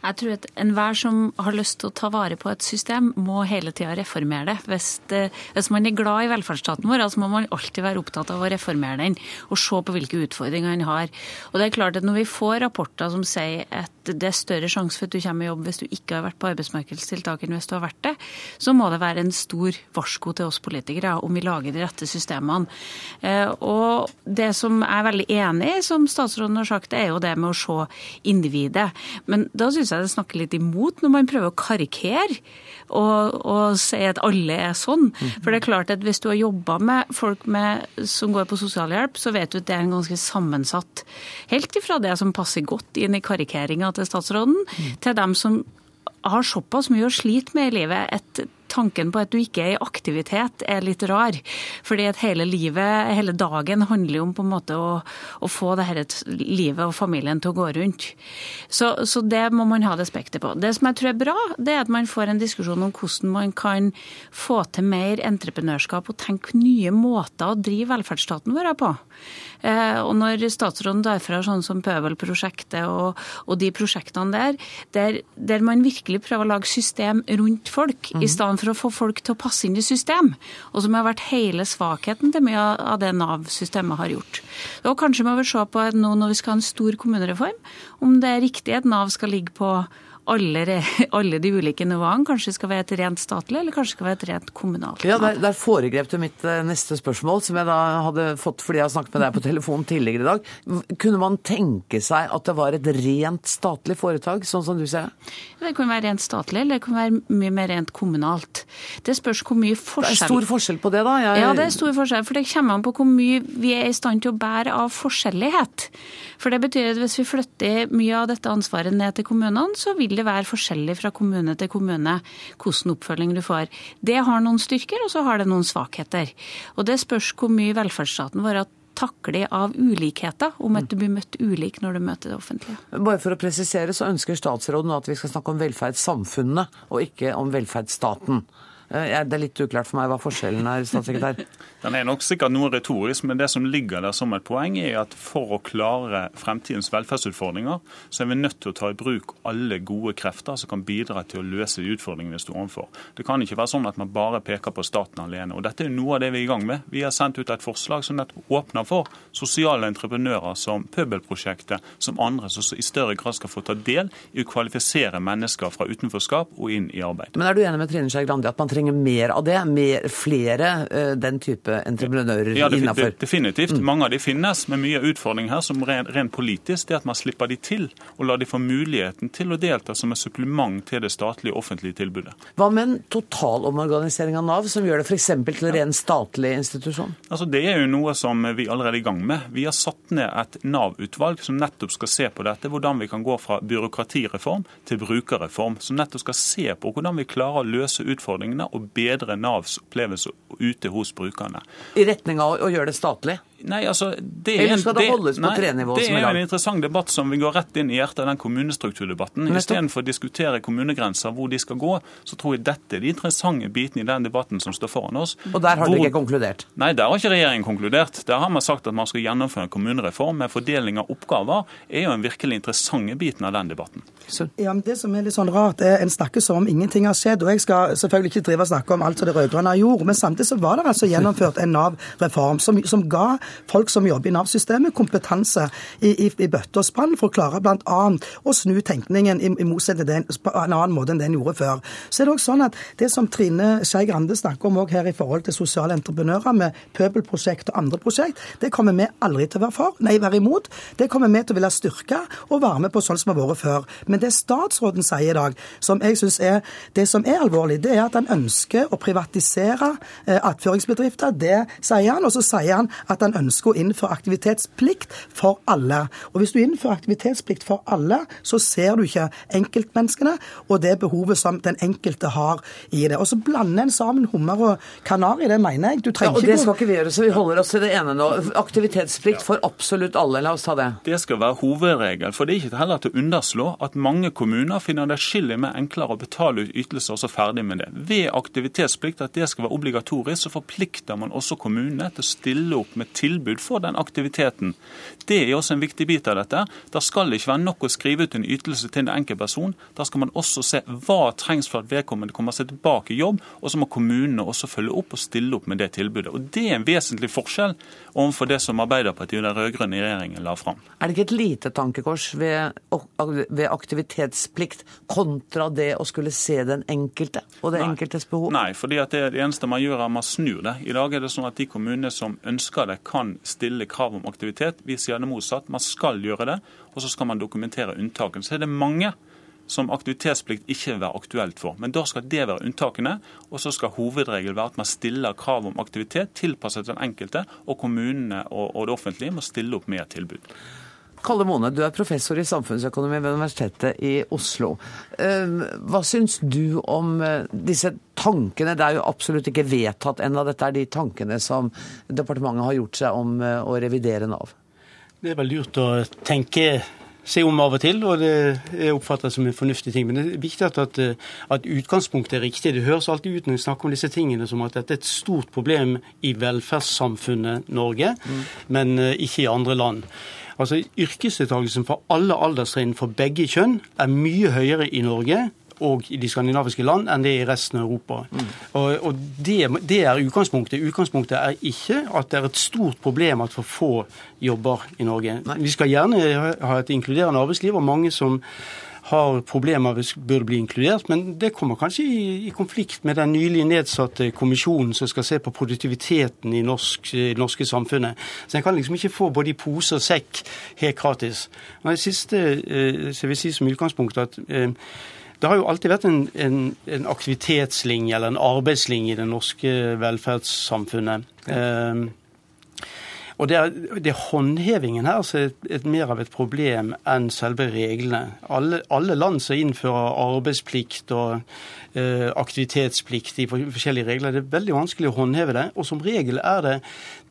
Jeg tror at enhver som har lyst til å ta vare på et system, må hele tida reformere det. Hvis, det. hvis, man er glad i velferdsstaten vår, så må man alltid være opptatt av å reformere den og se på hvilke utfordringer den har. Og det er klart at Når vi får rapporter som sier at det er større sjanse for at du kommer i jobb hvis du ikke har vært på arbeidsmarkedstiltak enn hvis du har vært det, så må det være en stor varsko til oss politikere om vi lager de rette systemene. Eh, og det som jeg er veldig enig i, som statsråden har sagt, det er jo det med å se individet. Men da syns jeg det snakker litt imot når man prøver å karikere og, og si at alle er sånn. For det er klart at hvis du har jobba med folk med, som går på sosialhjelp, så vet du at det er en ganske sammensatt Helt ifra det som passer godt inn i karikeringa til statsråden, til dem som har såpass mye å slite med i livet. Et tanken på at du ikke er i aktivitet, er litt rar. Fordi at hele livet, hele dagen, handler jo om på en måte å, å få det her livet og familien til å gå rundt. Så, så, det må man ha respektet på. Det som jeg tror er bra, det er at man får en diskusjon om hvordan man kan få til mer entreprenørskap og tenke nye måter å drive velferdsstaten vår på. Eh, og når statsråden tar fra sånn som Pøbelprosjektet og, og de prosjektene der, der, der, man virkelig prøver å lage system rundt folk, mm. i mhm. stedet for å få folk til å passe inn i system, og som har vært hele svakheten til mye av det Nav-systemet har gjort. Og kanskje må vi se på nå når vi skal ha en stor kommunereform, om det er riktig at Nav skal ligge på alle, alle, de ulike nivåene kanskje skal være et rent statlig, eller kanskje skal være et rent kommunalt. Ja, Der, der foregrep du mitt eh, neste spørsmål, som jeg da hadde fått fordi jeg har snakket med deg på telefon tidligere i dag. Kunne man tenke seg at det var et rent statlig foretak, sånn som du ser det? Det kunne være rent statlig, eller det kunne være mye mer rent kommunalt. Det spørs hvor mye forskjell Det er stor forskjell på det, da? Jeg... Ja, det er stor forskjell. For det kommer an på hvor mye vi er i stand til å bære av forskjellighet. For det betyr at hvis vi flytter mye av dette ansvaret ned til kommunene, så vil det være forskjellig fra kommune til kommune hvordan oppfølging du får. Det har noen styrker, og så har det noen svakheter. Og det spørs hvor mye velferdsstaten vår takle av ulikheter, om at du blir møtt ulik når du møter det offentlige. Bare for å presisere, så ønsker statsråden at vi skal snakke om velferdssamfunnet, og ikke om velferdsstaten. Eh, det er litt uklart for meg hva forskjellen er, statssekretær. Den er nok sikkert noe retorisk, men det som ligger der som et poeng, er at for å klare fremtidens velferdsutfordringer, så er vi nødt til å ta i bruk alle gode krefter som kan bidra til å løse de utfordringene vi står overfor. Det kan ikke være sånn at man bare peker på staten alene. og Dette er noe av det vi er i gang med. Vi har sendt ut et forslag som åpner for sosiale entreprenører som Pøbelprosjektet, som andre som i større grad skal få ta del i å kvalifisere mennesker fra utenforskap og inn i arbeid. Men er du enig med Trine Skei Grande at man trenger mer av det? Mer, flere uh, den type type entreprenører ja, innafor? Definitivt. Mm. Mange av de finnes, men mye av utfordringen her som rent ren politisk, det er at man slipper de til og lar de få muligheten til å delta som et supplement til det statlige offentlige tilbudet. Hva med en totalomorganisering av Nav, som gjør det f.eks. til en ren statlig institusjon? Altså, Det er jo noe som vi allerede er i gang med. Vi har satt ned et Nav-utvalg som nettopp skal se på dette, hvordan vi kan gå fra byråkratireform til brukerreform. Som nettopp skal se på hvordan vi klarer å løse utfordringene og bedre Navs opplevelse ute hos brukerne. I retning av å gjøre det statlig? Nei, altså, det er, Eller skal det holdes på trenivå? Det er jo en interessant debatt som vi går rett inn i hjertet av den kommunestrukturdebatten. Istedenfor å diskutere kommunegrenser, hvor de skal gå, så tror jeg dette er de interessante bitene i den debatten som står foran oss. Og der har hvor... dere ikke konkludert? Nei, der har ikke regjeringen konkludert. Der har man sagt at man skal gjennomføre en kommunereform, med fordeling av oppgaver er jo en virkelig interessante biten av den debatten. Ja, men Det som er litt sånn rart, er en snakker som om ingenting har skjedd. og Jeg skal selvfølgelig ikke drive og snakke om alt som de rød-grønne gjorde, men samtidig så var det altså gjennomført en Nav-reform som, som ga folk som jobber i Nav-systemet, kompetanse i, i, i bøtte og spann for å klare bl.a. å snu tenkningen i, i motsetning på en annen måte enn det en gjorde før. Så er det også sånn at Det som Trine Skei Grande snakker om her i forhold til sosiale entreprenører med pøbelprosjekt og andre prosjekt, det kommer vi aldri til å være for, nei, være imot. Det kommer vi til å ville styrke og være med på sånn som har vært før. Men det statsråden sier i dag, som jeg synes er det som er alvorlig, det er at han ønsker å privatisere eh, attføringsbedrifter. Det sier han. Og så sier han at han ønsker å innføre aktivitetsplikt for alle. Og hvis du innfører aktivitetsplikt for alle, så ser du ikke enkeltmenneskene og det behovet som den enkelte har i det. Og så blander en sammen hummer og kanari, det mener jeg. Du trenger ja, og Det skal ikke vi gjøre, så vi holder oss til det ene nå. Aktivitetsplikt for absolutt alle. La oss ta det. Det skal være hovedregel. For det er ikke heller til å underslå at mange kommuner finner det skillig mer enklere å betale ut ytelser og så ferdig med det. Ved aktivitetsplikt, at det skal være obligatorisk, så forplikter man også kommunene til å stille opp med tilbud for den aktiviteten. Det er også en viktig bit av dette. Da skal det ikke være nok å skrive ut en ytelse til en enkelt person. Da skal man også se hva trengs for at vedkommende kommer seg tilbake i jobb, og så må kommunene også følge opp og stille opp med det tilbudet. Og Det er en vesentlig forskjell overfor det som Arbeiderpartiet og den rød-grønne regjeringen la fram. Er det ikke et lite tankekors ved, ved aktivitetsplikt kontra det å skulle se den enkelte og det Nei. enkeltes behov? Nei, fordi det, det eneste man gjør er at man snur det. I dag er det sånn at de kommunene som ønsker det, kan stille krav om aktivitet. Vi sier det motsatt. Man skal gjøre det, og så skal man dokumentere unntakene. Så er det mange som aktivitetsplikt ikke vil være aktuelt for. Men da skal det være unntakene, og så skal hovedregelen være at man stiller krav om aktivitet tilpasset den enkelte, og kommunene og det offentlige må stille opp med et tilbud. Kalle Mone, du er professor i samfunnsøkonomi ved Universitetet i Oslo. Ehm, hva syns du om eh, disse tankene? Det er jo absolutt ikke vedtatt ennå. Dette er de tankene som departementet har gjort seg om eh, å revidere Nav. Det er vel lurt å tenke se om av og til, og det er oppfattet som en fornuftig ting. Men det er viktig at, at, utgangspunktet er riktig. Det høres alltid ut når vi snakker om disse tingene som at dette er et stort problem i velferdssamfunnet Norge, mm. men uh, ikke i andre land. Altså Yrkesdeltakelsen for alle alderstrinn for begge kjønn er mye høyere i Norge og i de skandinaviske land enn det er i resten av Europa. Mm. Og, og det, det, er utgangspunktet. Utgangspunktet er ikke at det er et stort problem at for få jobber i Norge. Nei. Vi skal gjerne ha et inkluderende arbeidsliv, og mange som har problemer burde bli inkludert, men det kommer kanskje i, i, konflikt med den nylig nedsatte kommisjonen som skal se på produktiviteten i norsk, i norske samfunnet. Så en kan liksom ikke få både i pose og sekk helt gratis. Men det siste eh, så jeg vil si som utgangspunkt at eh, det har jo alltid vært en, en, en, aktivitetslinje eller en arbeidslinje i det norske velferdssamfunnet. Ja. Eh, og det er, det er, håndhevingen her som er et, mer av et problem enn selve reglene. Alle, alle land som innfører arbeidsplikt og eh, aktivitetsplikt i forskjellige regler, det er veldig vanskelig å håndheve det. Og som regel er det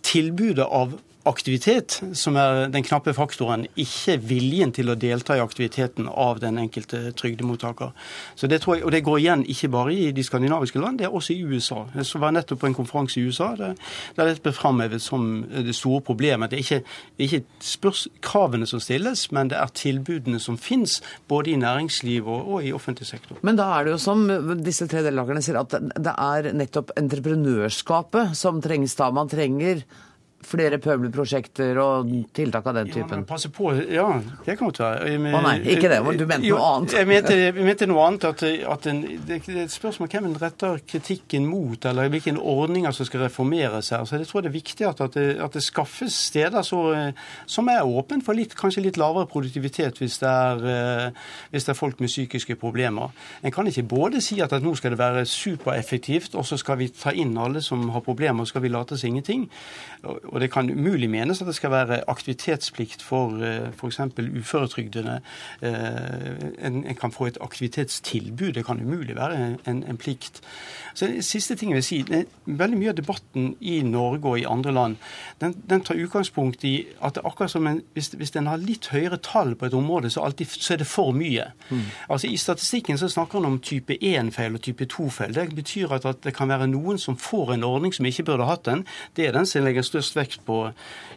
tilbudet av aktivitet som er den knappe faktoren, ikke viljen til å delta i aktiviteten av den enkelte trygdemottaker. Så det tror jeg, Og det går igjen ikke bare i de skandinaviske land, det er også i USA. Jeg var nettopp på en konferanse i USA der, der det ble framhevet som det store problemet. Det er ikke, ikke spørs, kravene som stilles, men det er tilbudene som finnes, både i næringsliv og, og, i offentlig sektor. Men da er det jo som disse tre deltakerne sier, at det er nettopp entreprenørskapet som trengs da. Man trenger flere pøbelprosjekter og tiltak av den typen? Ja, passe på, ja, det kan godt være. Å nei, ikke det. Du mente noe annet? Jeg mente, jeg mente noe annet. At, at en, det er et spørsmål hvem en retter kritikken mot, eller hvilke ordninger som skal reformeres her. Så jeg tror det er viktig at, at, det, at det, skaffes steder så, som er åpne for litt, kanskje litt lavere produktivitet hvis det, er, hvis det er folk med psykiske problemer. En kan ikke både si at, nå skal det være supereffektivt, og så skal vi ta inn alle som har problemer, og skal vi late som ingenting. Og det kan umulig menes at det skal være aktivitetsplikt for eh, f.eks. uføretrygdede. Eh, en, en, kan få et aktivitetstilbud. Det kan umulig være en, en plikt. Så det Siste ting jeg vil si, det er Veldig mye av debatten i Norge og i andre land den, den tar utgangspunkt i at det akkurat som en, hvis, hvis en har litt høyere tall på et område, så, alltid, så er det for mye. Mm. Altså I statistikken så snakker en om type 1-feil og type 2-feil. Det betyr at, at det kan være noen som får en ordning som ikke burde hatt den. Det er den som legger størst vekt på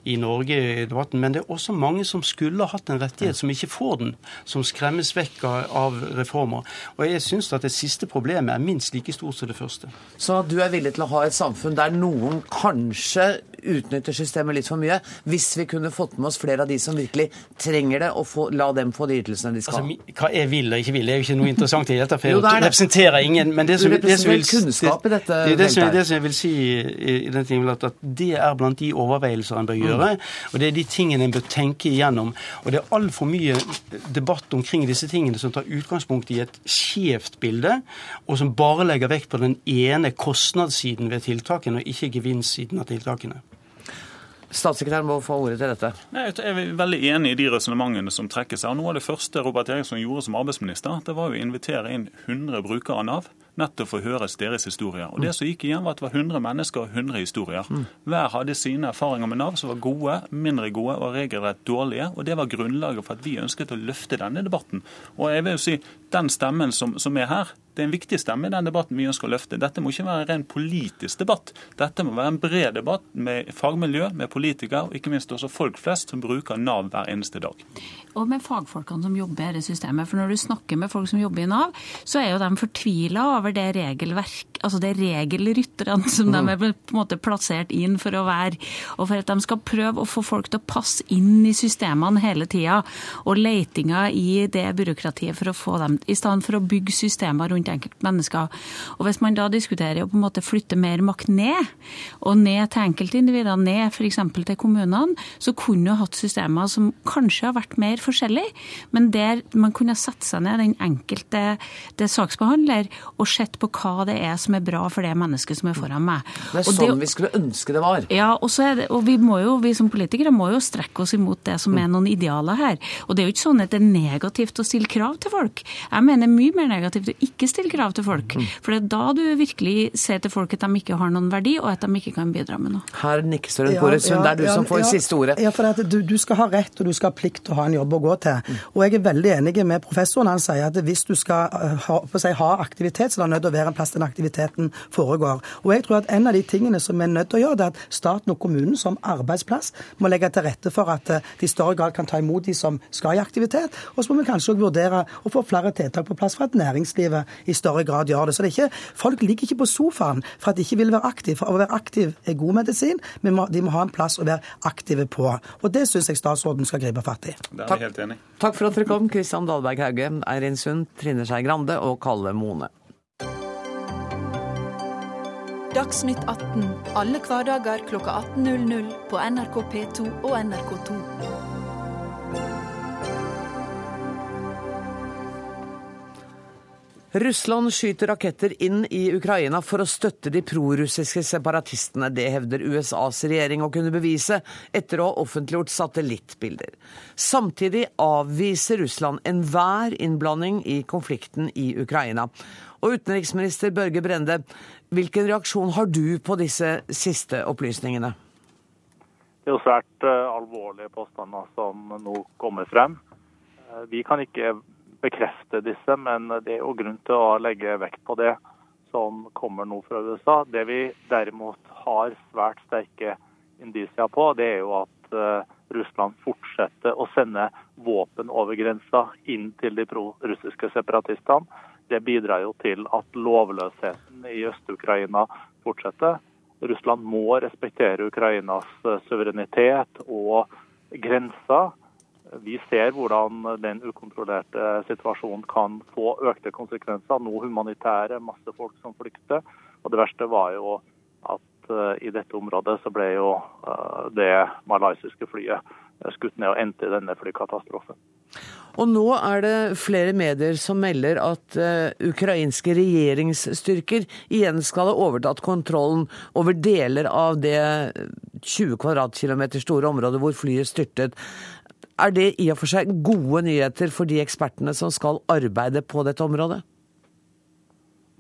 i Norge i debatten. Men det er også mange som skulle hatt en rettighet, som ikke får den. Som skremmes vekk av reformer. Og jeg syns at det siste problemet er minst like stort som det første. Så du er villig til å ha et samfunn der noen kanskje utnytter systemet litt for mye, hvis vi kunne fått med oss flere av de som virkelig trenger det, og få, la dem få de ytelsene de skal ha? Altså, hva jeg vil og ikke vil, det er jo ikke noe interessant i dette. for jeg det representerer ingen. Men det som, det som, vil, kunnskap i dette det, det, som, det som jeg vil si i, i den tingen, at det er blant de overveielser en bør mm. gjøre. Og det er de tingene en bør tenke igjennom. Og det er altfor mye debatt omkring disse tingene som tar utgangspunkt i et skjevt bilde, og som bare legger vekt på den ene kostnadssiden ved tiltakene, og ikke gevinstsiden av tiltakene. Statssekretæren må få ordet til dette. Jeg er veldig enig i de resonnementene som trekkes her. Noe av det første Robert Eriksson gjorde som arbeidsminister, det var å invitere inn 100 brukere av Nav nettopp for å høre deres historier. Og Det som gikk igjen, var at det var 100 mennesker og 100 historier. Hver hadde sine erfaringer med Nav som var gode, mindre gode og regelrett dårlige. og Det var grunnlaget for at vi ønsket å løfte denne debatten. Og jeg vil jo si, Den stemmen som, som er her, det er en viktig stemme i den debatten vi ønsker å løfte. Dette må ikke være en ren politisk debatt. Dette må være en bred debatt med fagmiljø, med politikere og ikke minst også folk flest som bruker Nav hver eneste dag. Og med fagfolkene som jobber i dette systemet. For når du snakker med folk som jobber i Nav, så er jo de fortvila over det regelverk, altså det regelrytterne som de er på en måte plassert inn for å være. Og for at de skal prøve å få folk til å passe inn i systemene hele tida. Og leitinga i det byråkratiet for å få dem, i stedet for å bygge systemer rundt enkeltmennesker. Og hvis man da diskuterer å på en måte flytte mer makt ned, og ned til enkeltindivider, ned f.eks. til kommunene, så kunne du hatt systemer som kanskje har vært mer forskjellige, men der man kunne sette seg ned, den enkelte det saksbehandler, og sett på hva det er som er bra for det mennesket som er foran meg. Det er sånn sånn vi skulle ønske det var. ja, og, så det, og vi, må jo, vi som politikere må jo strekke oss imot det som er noen idealer her. Og det er jo ikke sånn at det er negativt å stille krav til folk. Jeg mener mye mer negativt å ikke stille krav til folk. For det er da du virkelig ser til folk at de ikke har noen verdi, og at de ikke kan bidra med noe. Her nikker Søren Kåre Sund. Det er du som får siste ordet. Ja, for at du, du skal ha rett og du skal ha plikt til å ha en jobb å gå til. Og jeg er veldig enig med professoren. Han sier at hvis du skal eh, ha, si, ha aktivitet, så er det nødt til å være en plass den aktiviteten foregår. Og jeg tror at en av de tingene som vi er nødt til å gjøre, det er at staten og kommunen som arbeidsplass må legge til rette for at eh, de i større grad kan ta imot de som skal i aktivitet. Og så må vi kanskje også vurdere å få flere tiltak på plass for at næringslivet i større grad gjør det. Så det er ikke, folk ligger ikke på sofaen for at de ikke vil være aktive. For å være aktiv er god medisin, men de må ha en plass å være aktive på. Og det syns jeg statsråden skal gripe fatt i. Der er Takk. jeg helt enig. Takk for at dere kom, Kristian Dahlberg Hauge, Eirin Sund, Trine Skei Grande og Kalle Mone. Dagsnytt 18 alle hverdager klokka 18.00 på NRK P2 og NRK2. Russland skyter raketter inn i Ukraina for å støtte de prorussiske separatistene. Det hevder USAs regjering å kunne bevise etter å ha offentliggjort satellittbilder. Samtidig avviser Russland enhver innblanding i konflikten i Ukraina. Og utenriksminister Børge Brende, hvilken reaksjon har du på disse siste opplysningene? Det er jo svært eh, alvorlige påstander som nå kommer frem. Eh, Vi kan ikke bekrefte disse, men det er jo grunn til å legge vekt på det som kommer nå fra USA. Det vi derimot har svært sterke indisier på, det er jo at eh, Russland fortsetter å sende våpen over grensa inn til de pro-russiske separatistene. Det bidrar jo til at lovløsheten i Øst-Ukraina fortsetter. Russland må respektere Ukrainas eh, suverenitet og grenser. Vi ser hvordan den ukontrollerte situasjonen kan få økte konsekvenser. Nå humanitære, masse folk som flykter. Og det verste var jo at eh, i dette området så ble jo eh, det malaysiske flyet eh, skutt ned og endte i denne flykatastrofen. Og nå er det flere medier som melder at ukrainske regjeringsstyrker igjen skal ha overtatt kontrollen over deler av det 20 kvadratkilometer store området hvor flyet styrtet. Er det i og for seg gode nyheter for de ekspertene som skal arbeide på dette området?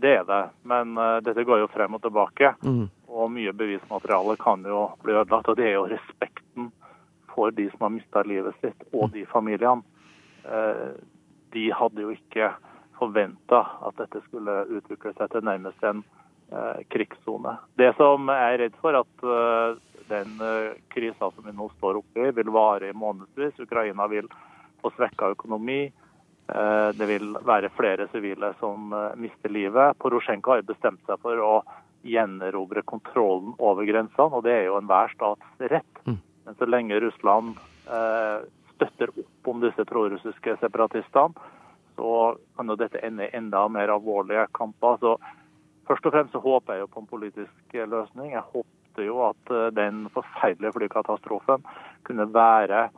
Det er det, men uh, dette går jo frem og tilbake. Og mye bevismateriale kan jo bli ødelagt. Og det er jo respekten for de som har mista livet sitt, og de familiene. Uh, De hadde jo ikke forventa at dette skulle utvikle seg til nærmest en uh, krigssone. Det som jeg er redd for, at den eh, krisa som vi nå står oppe i, vil vare i månedsvis. Ukraina vil få svekka økonomi. Eh, Det vil være flere sivile som eh, mister livet. Porosjenko har bestemt seg for å gjenerobre kontrollen over grensene, og det er jo enhver stats rett. Men så lenge Russland støtter opp om disse prorussiske separatistene, så kan jo dette ende i enda mer alvorlige kamper. Så Først og fremst så håper jeg jo på en politisk løsning. Jeg håpte jo at eh, den forferdelige flykatastrofen kunne være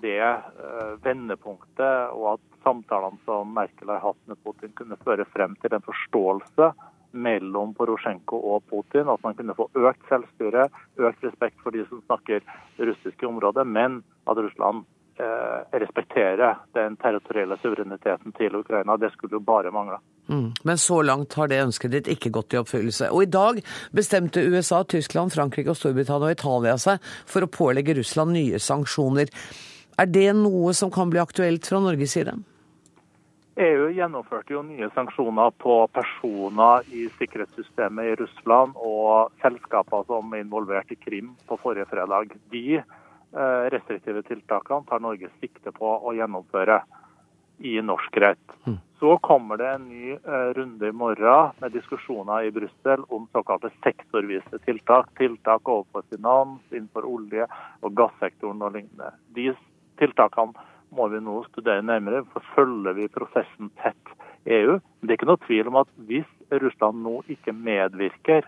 det eh, vendepunktet, og at samtalene som Merkel har hatt med Putin kunne føre frem til en forståelse mellom Porosjenko og Putin. At man kunne få økt selvstyre, økt respekt for de som snakker russiske områder, men at Russland eh, respekterer den territorielle suvereniteten til Ukraina. Det skulle jo bare mangle. Mm. Men så langt har det ønsket ditt ikke gått i oppfyllelse. Og i dag bestemte USA, Tyskland, Frankrike, og Storbritannia og Italia seg for å pålegge Russland nye sanksjoner. Er det noe som kan bli aktuelt fra Norges side? EU gjennomførte jo nye sanksjoner på personer i sikkerhetssystemet i Russland og selskaper som er involvert i Krim på forrige fredag. De restriktive tiltakene tar Norge sikte på å gjennomføre i norsk rett. Mm. Så kommer det en ny eh, runde i morgen med diskusjoner i Brussel om såkalte sektorvise tiltak. Tiltak overfor finans, innenfor olje- og gassektoren og lignende. De tiltakene må vi nå studere nærmere, for følger vi prosessen tett EU. Men Det er ikke noe tvil om at hvis Russland nå ikke medvirker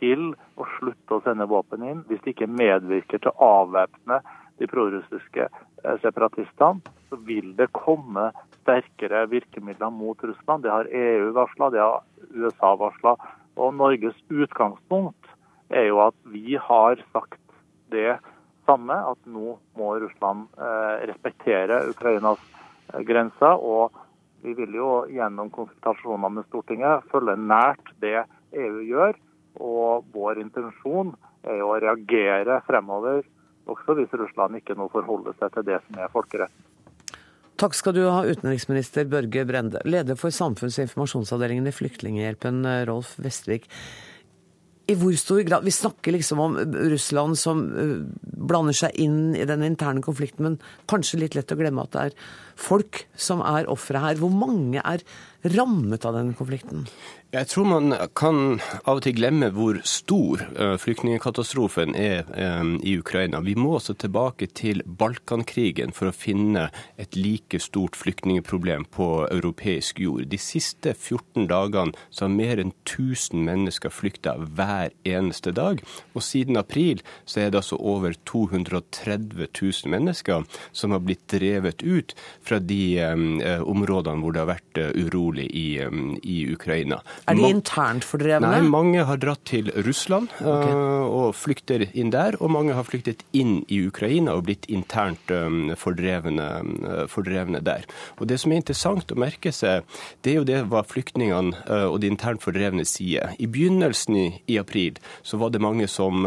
til å slutte å sende våpen inn, hvis de ikke medvirker til å avvæpne de prorussiske eh, separatistene, så vil det komme sterkere virkemidler mot Russland. Det har EU varsla, det har USA varsla. Og Norges utgangspunkt er jo at vi har sagt det samme, at nå må Russland eh, respektere Ukrainas eh, grenser. Og vi vil jo gjennom konsultasjoner med Stortinget følge nært det EU gjør. Og vår intensjon er å reagere fremover, også hvis Russland ikke nå forholder seg til det som er folkeretten. Takk skal du ha, utenriksminister Børge Brende. Leder for samfunns- og informasjonsavdelingen i Flyktninghjelpen, Rolf Vestvik i hvor stor grad Vi snakker liksom om Russland som uh, blander seg inn i den interne konflikten, men kanskje litt lett å glemme at det er folk som er ofre her. Hvor mange er rammet av denne konflikten? Jeg tror man kan av og til glemme hvor stor uh, flyktningkatastrofen er um, i Ukraina. Vi må også tilbake til Balkankrigen for å finne et like stort flyktningproblem på europeisk jord. De siste 14 dagene så har mer enn 1000 mennesker flykta hver eneste dag. Og siden april så er det altså over 230 000 mennesker som har blitt drevet ut fra de um, områdene hvor det har vært urolig i, i Ukraina. Er de internt fordrevne? Nei, mange har dratt til Russland okay. uh, og flykter inn der. Og mange har flyktet inn i Ukraina og blitt internt um, fordrevne, uh, fordrevne, der. Og Det som er interessant å merke seg, det er jo det hva flyktningene og de internt fordrevne sier. I begynnelsen i, april så var det mange som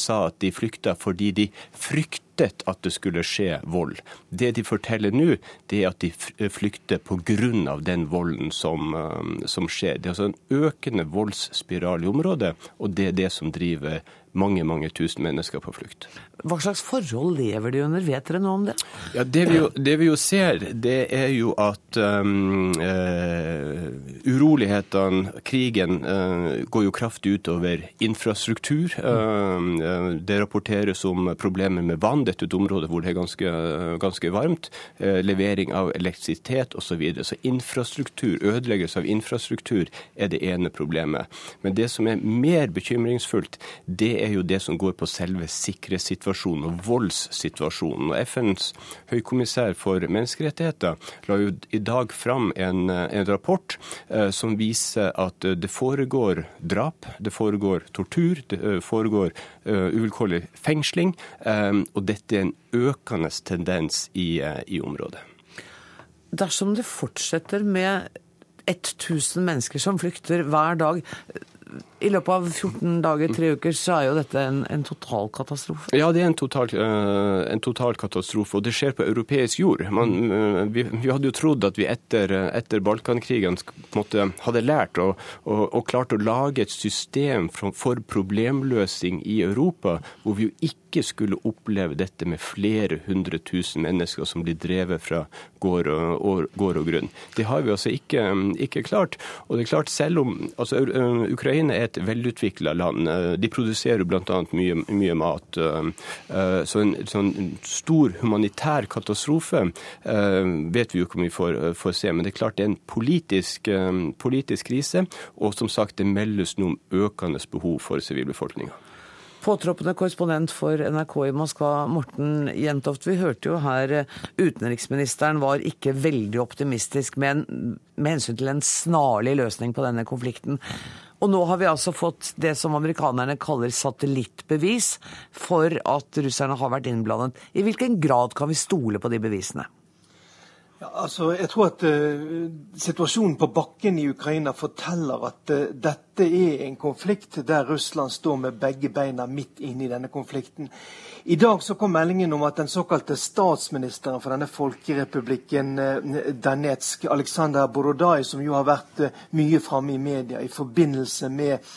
sa at de flykta fordi de frykter fryktet at det skulle skje vold. Det de forteller nå, det er at de flykter pga. den volden som, um, som skjer. Det er altså en økende voldsspiral i området, og det er det som driver mange mange tusen mennesker på flukt. Hva slags forhold lever de under, vet dere noe om det? Ja, Det vi jo, det vi jo ser, det er jo at um, uh, urolighetene, krigen, uh, går jo kraftig utover infrastruktur. Uh, det rapporteres om problemer med vann. Dette er et område hvor det er ganske, ganske varmt. levering av elektrisitet osv. Så, videre. så infrastruktur, ødeleggelse av infrastruktur er det ene problemet. Men det som er mer bekymringsfullt, det er jo det som går på selve sikkerhetssituasjonen og voldssituasjonen. Og FNs høykommissær for menneskerettigheter la jo i dag fram en, en rapport eh, som viser at det foregår drap, det foregår tortur, det eh, foregår uh, uvilkårlig fengsling, um, og dette er en økende tendens i, uh, i området. Dersom det fortsetter med 1000 mennesker som flykter hver dag, i løpet av 14 dager, tre uker, så er jo dette en, en total katastrofe? Ja, det er en total, uh, en total, katastrofe, og det skjer på europeisk jord. Man, uh, vi, vi, hadde jo trodd at vi etter, etter Balkankrigen måtte, hadde lært og, og, og, klart å lage et system for, for problemløsning i Europa, hvor vi jo ikke skulle oppleve dette med flere hundre tusen mennesker som blir drevet fra gård og, og, gård og grunn. Det har vi altså ikke, ikke, klart. Og det er klart, selv om altså, Ukraina er et et velutvikla land. Eh, de produserer bl.a. Mye, mye mat. Eh, eh, så en sånn stor humanitær katastrofe vet vi jo ikke om vi får, får se. Men det er klart det er en politisk, politisk krise, og som sagt det meldes nå om økende behov for sivilbefolkninga. Påtroppende korrespondent for NRK i Moskva, Morten Jentoft. Vi hørte jo her utenriksministeren var ikke veldig optimistisk med, en, med hensyn til en snarlig løsning på denne konflikten. Og nå har vi altså fått det som amerikanerne kaller satellittbevis for at russerne har vært innblandet. I hvilken grad kan vi stole på de bevisene? Ja, altså, jeg tror at uh, Situasjonen på bakken i Ukraina forteller at uh, dette er en konflikt der Russland står med begge beina midt inne i denne konflikten. I dag så kom meldingen om at den såkalte statsministeren for denne folkerepublikken uh, Danetsk, Aleksandr Borodaj, som jo har vært mye framme i media i forbindelse med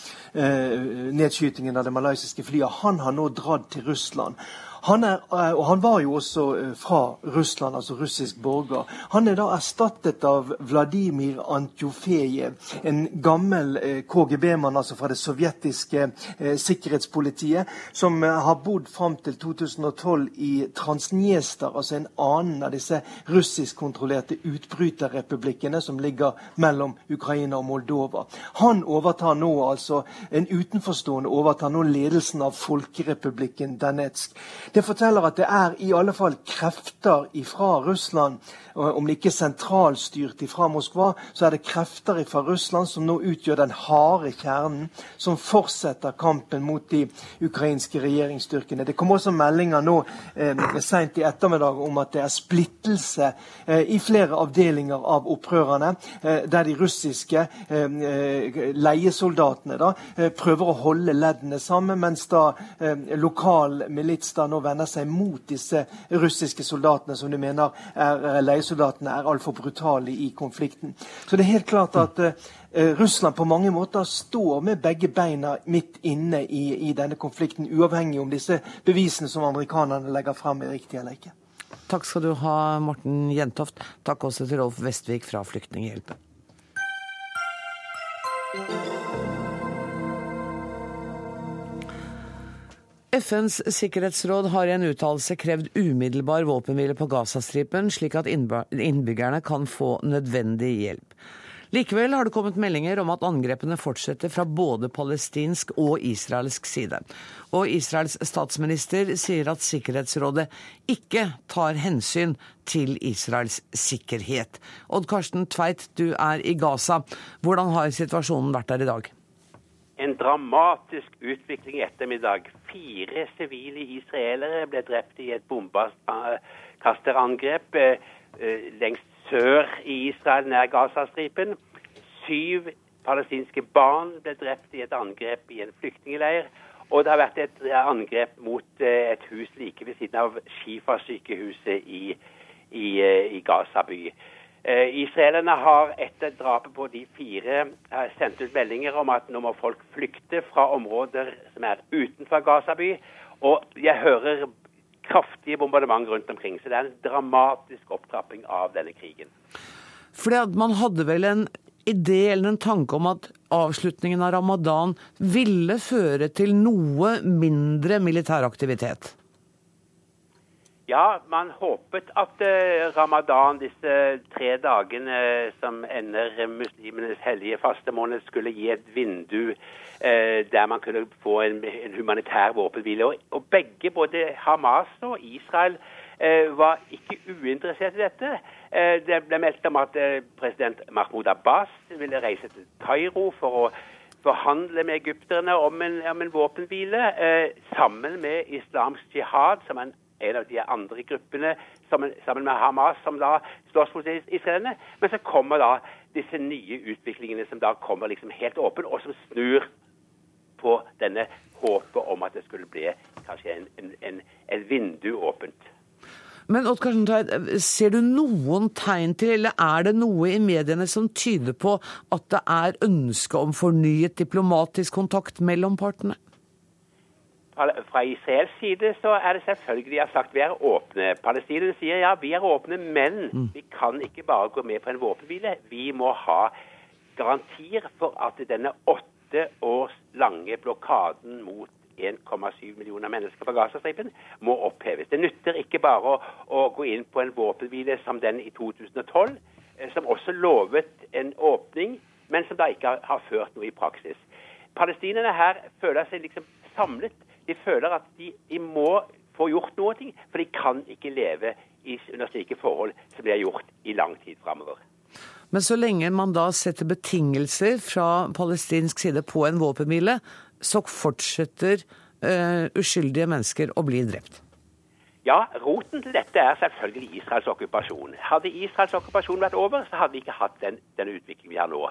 nedskytingen av det malaysiske flyet, han har nå dratt til Russland. Han er, eh, og han var jo også eh, fra Russland, altså russisk borger. Han er da erstattet av Vladimir Antjofejev, en gammel eh, KGB-mann altså fra det sovjetiske sikkerhetspolitiet, som har bodd fram til 2012 i Transnjester, altså en annen av disse russiskkontrollerte utbryterrepublikkene som ligger mellom Ukraina og Moldova. Han overtar nå altså, en utenforstående overtar nå ledelsen av Folkerepublikken Danetsk. Det forteller at det er i alle fall krefter fra Russland, om det ikke er sentralstyrt fra Moskva, så er det krefter fra Russland som nå utgjør den harde kjernen, som fortsetter kampen mot de ukrainske regjeringsstyrkene. Det kom også meldinger nå eh, seint i ettermiddag om at det er splittelse eh, i flere avdelinger av opprørerne, eh, der de russiske eh, eh leiesoldatene da, eh, prøver å holde leddene sammen, mens da lokal milits da nå vender seg mot disse russiske soldatene, som de mener er eh, leiesoldatene er altfor brutale i konflikten. Så det er helt klart at uh, Russland på mange måter står med begge beina midt inne i, i, denne konflikten, uavhengig om disse bevisene som amerikanerne legger frem, er riktige eller ikke. Takk skal du ha, Morten Jentoft. Takk også til Rolf Vestvik fra Flyktninghjelpen. FNs sikkerhetsråd har i en uttalelse krevd umiddelbar våpenhvile på Gazastripen, slik at innbyggerne kan få nødvendig hjelp. Likevel har det kommet meldinger om at angrepene fortsetter fra både palestinsk og israelsk side. Og Israels statsminister sier at Sikkerhetsrådet ikke tar hensyn til Israels sikkerhet. Odd Karsten Tveit, du er i Gaza. Hvordan har situasjonen vært der i dag? En dramatisk utvikling i ettermiddag. Fire sivile israelere ble drept i et bombekasterangrep eh, eh, lengst sør i Israel, nær Gazastripen. Syv palestinske barn ble drept i et angrep i en flyktningleir. Og det har vært et angrep mot eh, et hus like ved siden av Shifa-sykehuset i, i, i Gaza by. Eh, israelerne har etter drapet på de fire eh, sendt ut meldinger om at nå må folk flykte fra områder som er utenfor Gaza by. Og jeg hører kraftige bombardement rundt omkring. Så det er en dramatisk opptrapping av denne krigen. Fordi at Man hadde vel en idé eller en tanke om at avslutningen av ramadan ville føre til noe mindre militær aktivitet? Ja, man håpet at uh, ramadan, disse tre dagene som ender muslimenes hellige fastemåned, skulle gi et vindu uh, der man kunne få en, humanitær våpenhvile. Og, begge, både Hamas og Israel, var ikke uinteressert i dette. det ble meldt om at president Mahmoud Abbas ville reise til Kairo for å forhandle med egypterne om en, om en våpenhvile, sammen med Islamsk jihad, som er en en av de andre gruppene sammen, med Hamas, som da slåss mot israelerne. Men så kommer da disse nye utviklingene som da kommer liksom helt åpen, og som snur på denne håpet om at det skulle bli kanskje en, en, en, en vindu åpent. Men Odd ser du noen tegn til, eller er det noe i mediene som tyder på at det er ønske om fornyet diplomatisk kontakt mellom partene? Fra Israels side så er det selvfølgelig de har sagt vi er åpne. Palestinerne sier ja, vi er åpne, men mm. vi kan ikke bare gå med på en våpenhvile. Vi må ha garantier for at denne åtte års lange blokaden mot 1,7 millioner mennesker på Gazastripen må oppheves. Det nytter ikke bare å, å, gå inn på en våpenhvile som den i 2012, eh, som også lovet en åpning, men som da ikke har, har ført noe i praksis. Palestinerne her føler seg liksom samlet de føler at de, de må få gjort noe, for de kan ikke leve i, under slike forhold som de har gjort i lang tid framover. Men så lenge man da setter betingelser fra palestinsk side på en våpenhvile, så fortsetter uh, uskyldige mennesker å bli drept. Ja, roten til dette er selvfølgelig Israels okkupasjon. Hadde Israels okkupasjon vært over, så hadde vi ikke hatt den, den utviklingen vi har nå.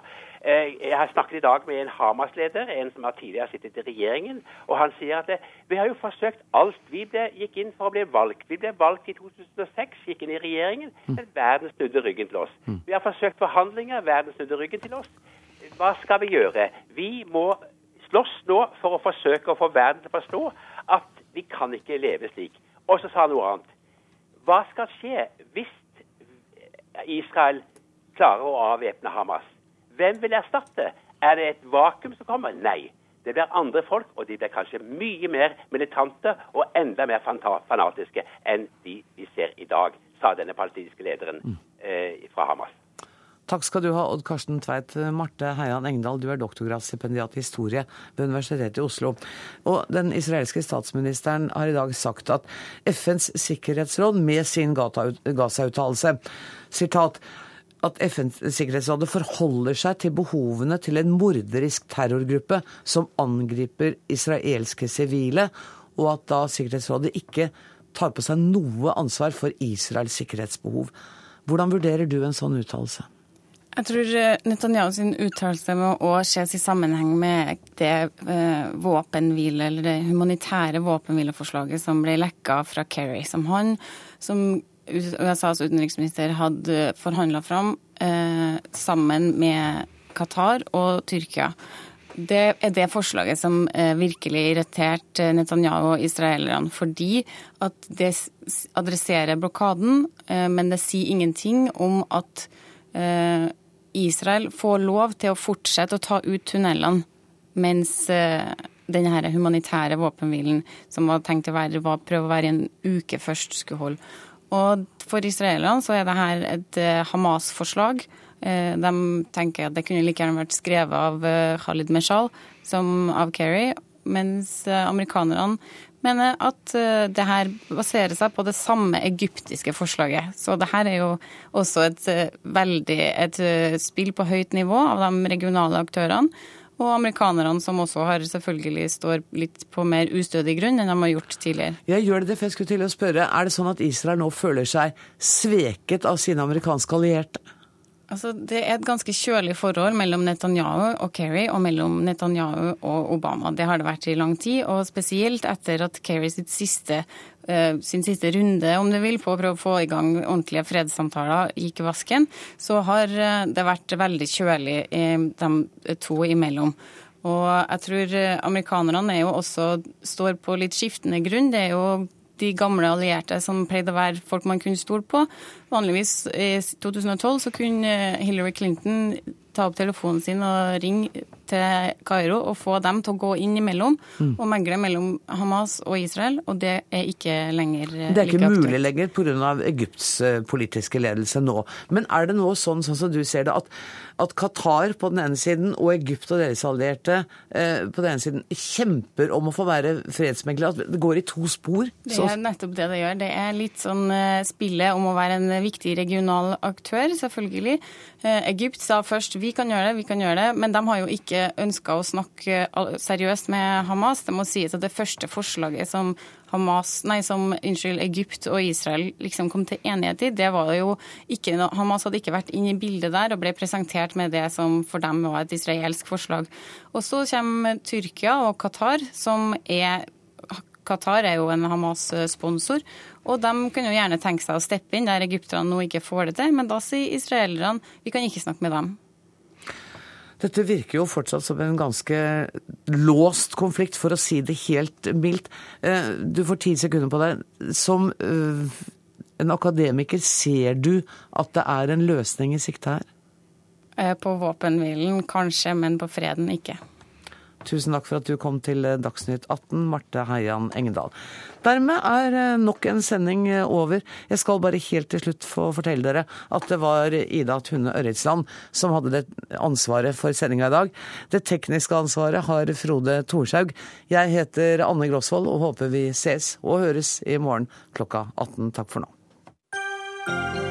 Eh, jeg har snakket i dag med en Hamas-leder, en som har tidligere sittet i regjeringen. og Han sier at vi har jo forsøkt alt. Vi ble, gikk inn for å bli valgt. Vi ble valgt i 2006, gikk inn i regjeringen, mm. men verden snudde ryggen til oss. Mm. Vi har forsøkt forhandlinger, verden snudde ryggen til oss. Hva skal vi gjøre? Vi må slåss nå for å forsøke å få verden til å forstå at vi kan ikke leve slik. Og så sa han noe annet. Hva skal skje hvis Israel klarer å avvæpne Hamas? Hvem vil erstatte? Er det et vakuum som kommer? Nei. Det blir andre folk, og de blir kanskje mye mer militante og enda mer fanatiske enn de vi ser i dag, sa denne palestinske lederen mm. eh, fra Hamas. Takk skal du ha, Odd Karsten Tveit. Marte Heian Engdahl, du er doktorgradsstipendiat i historie ved Universitetet i Oslo. Og den israelske statsministeren har i dag sagt at FNs sikkerhetsråd med sin Gaza-uttalelse sitat at FNs sikkerhetsrådet forholder seg til behovene til en morderisk terrorgruppe som angriper israelske sivile, og at da Sikkerhetsrådet ikke tar på seg noe ansvar for Israels sikkerhetsbehov. Hvordan vurderer du en sånn uttalelse? Jeg tror eh, Netanyahu sin uttalelse må også ses i sammenheng med det eh, våpenhvile, eller det humanitære våpenhvileforslaget som ble lekka fra Kerry, som han, som USAs utenriksminister, hadde forhandla fram eh, sammen med Qatar og Tyrkia. Det er det forslaget som eh, virkelig irriterte Netanyahu og israelerne. Fordi at det adresserer blokaden, eh, men det sier ingenting om at eh, Israel får lov til å fortsette å ta ut tunnelene, mens denne humanitære våpenhvilen, som var tenkt å være, prøve å være en uke først, skulle holde. Og for israelerne så er dette et eh, Hamas-forslag. Eh, de tenker at det kunne like gjerne vært skrevet av Khalid Meshal som av Kerry, mens amerikanerne mener at eh, det her baserer seg på det samme egyptiske forslaget. Så det her er jo også et eh, veldig et eh, spill på høyt nivå av de regionale aktørene. Og amerikanerne som også har selvfølgelig står litt på mer ustødig grunn enn de har gjort tidligere. Jeg gjør det, for jeg skulle til å spørre, Er det sånn at Israel nå føler seg sveket av sine amerikanske allierte? Altså, det er et ganske kjølig forhold mellom Netanyahu og Kerry, og mellom Netanyahu og Obama. Det har det vært i lang tid, og spesielt etter at Kerry siste, uh, sin siste runde, om du vil, på å prøve å få i gang ordentlige fredssamtaler gikk i vasken, så har uh, det vært veldig kjølig de to imellom. Og jeg tror amerikanerne er jo også står på litt skiftende grunn. Det er jo de gamle allierte som pleide å være folk man kunne stole på. Vanligvis i 2012 så kunne Hillary Clinton ta opp telefonen sin og ringe til Kairo og få dem til å gå inn imellom mm. og megle mellom Hamas og Israel, og det er ikke lenger like Det er ikke like mulig lenger pga. Egypts eh, politiske ledelse nå. Men er det nå sånn, sånn som du ser det, at, at Qatar på den ene siden og Egypt og deres allierte eh, på den ene siden kjemper om å få være fredsmegler? At det går i to spor? Det er nettopp det det gjør. Det er litt sånn eh, spillet om å være en viktig regional aktør, selvfølgelig. Eh, Egypt sa først vi kan gjøre det, vi kan gjøre det, men de har jo ikke ikke ønska å snakke seriøst med Hamas. Det må sies at det første forslaget som Hamas, nei, som unnskyld, Egypt og Israel liksom kom til enighet i, det var jo ikke Hamas hadde ikke vært inn i bildet der og ble presentert med det som for dem var et israelsk forslag. Og så kommer Tyrkia og Qatar, som er Qatar er jo en Hamas-sponsor, og de kunne jo gjerne tenke seg å steppe inn der egypterne nå ikke får det til, men da sier israelerne vi kan ikke snakke med dem. Dette virker jo fortsatt som en ganske låst konflikt, for å si det helt mildt. Eh, du får ti sekunder på deg. Som eh, en akademiker, ser du at det er en løsning i sikte her? Eh, på våpenhvilen kanskje, men på freden ikke. Tusen takk for at du kom til Dagsnytt 18, Marte Heian Engedal. Dermed er eh, nok en sending eh, over. Jeg skal bare helt til slutt få fortelle dere at det var Ida Tune Ørretsland som hadde det ansvaret for sendinga i dag. Det tekniske ansvaret har Frode Thorshaug. Jeg heter Anne Grosvold og håper vi ses og høres i morgen klokka 18. Takk for nå.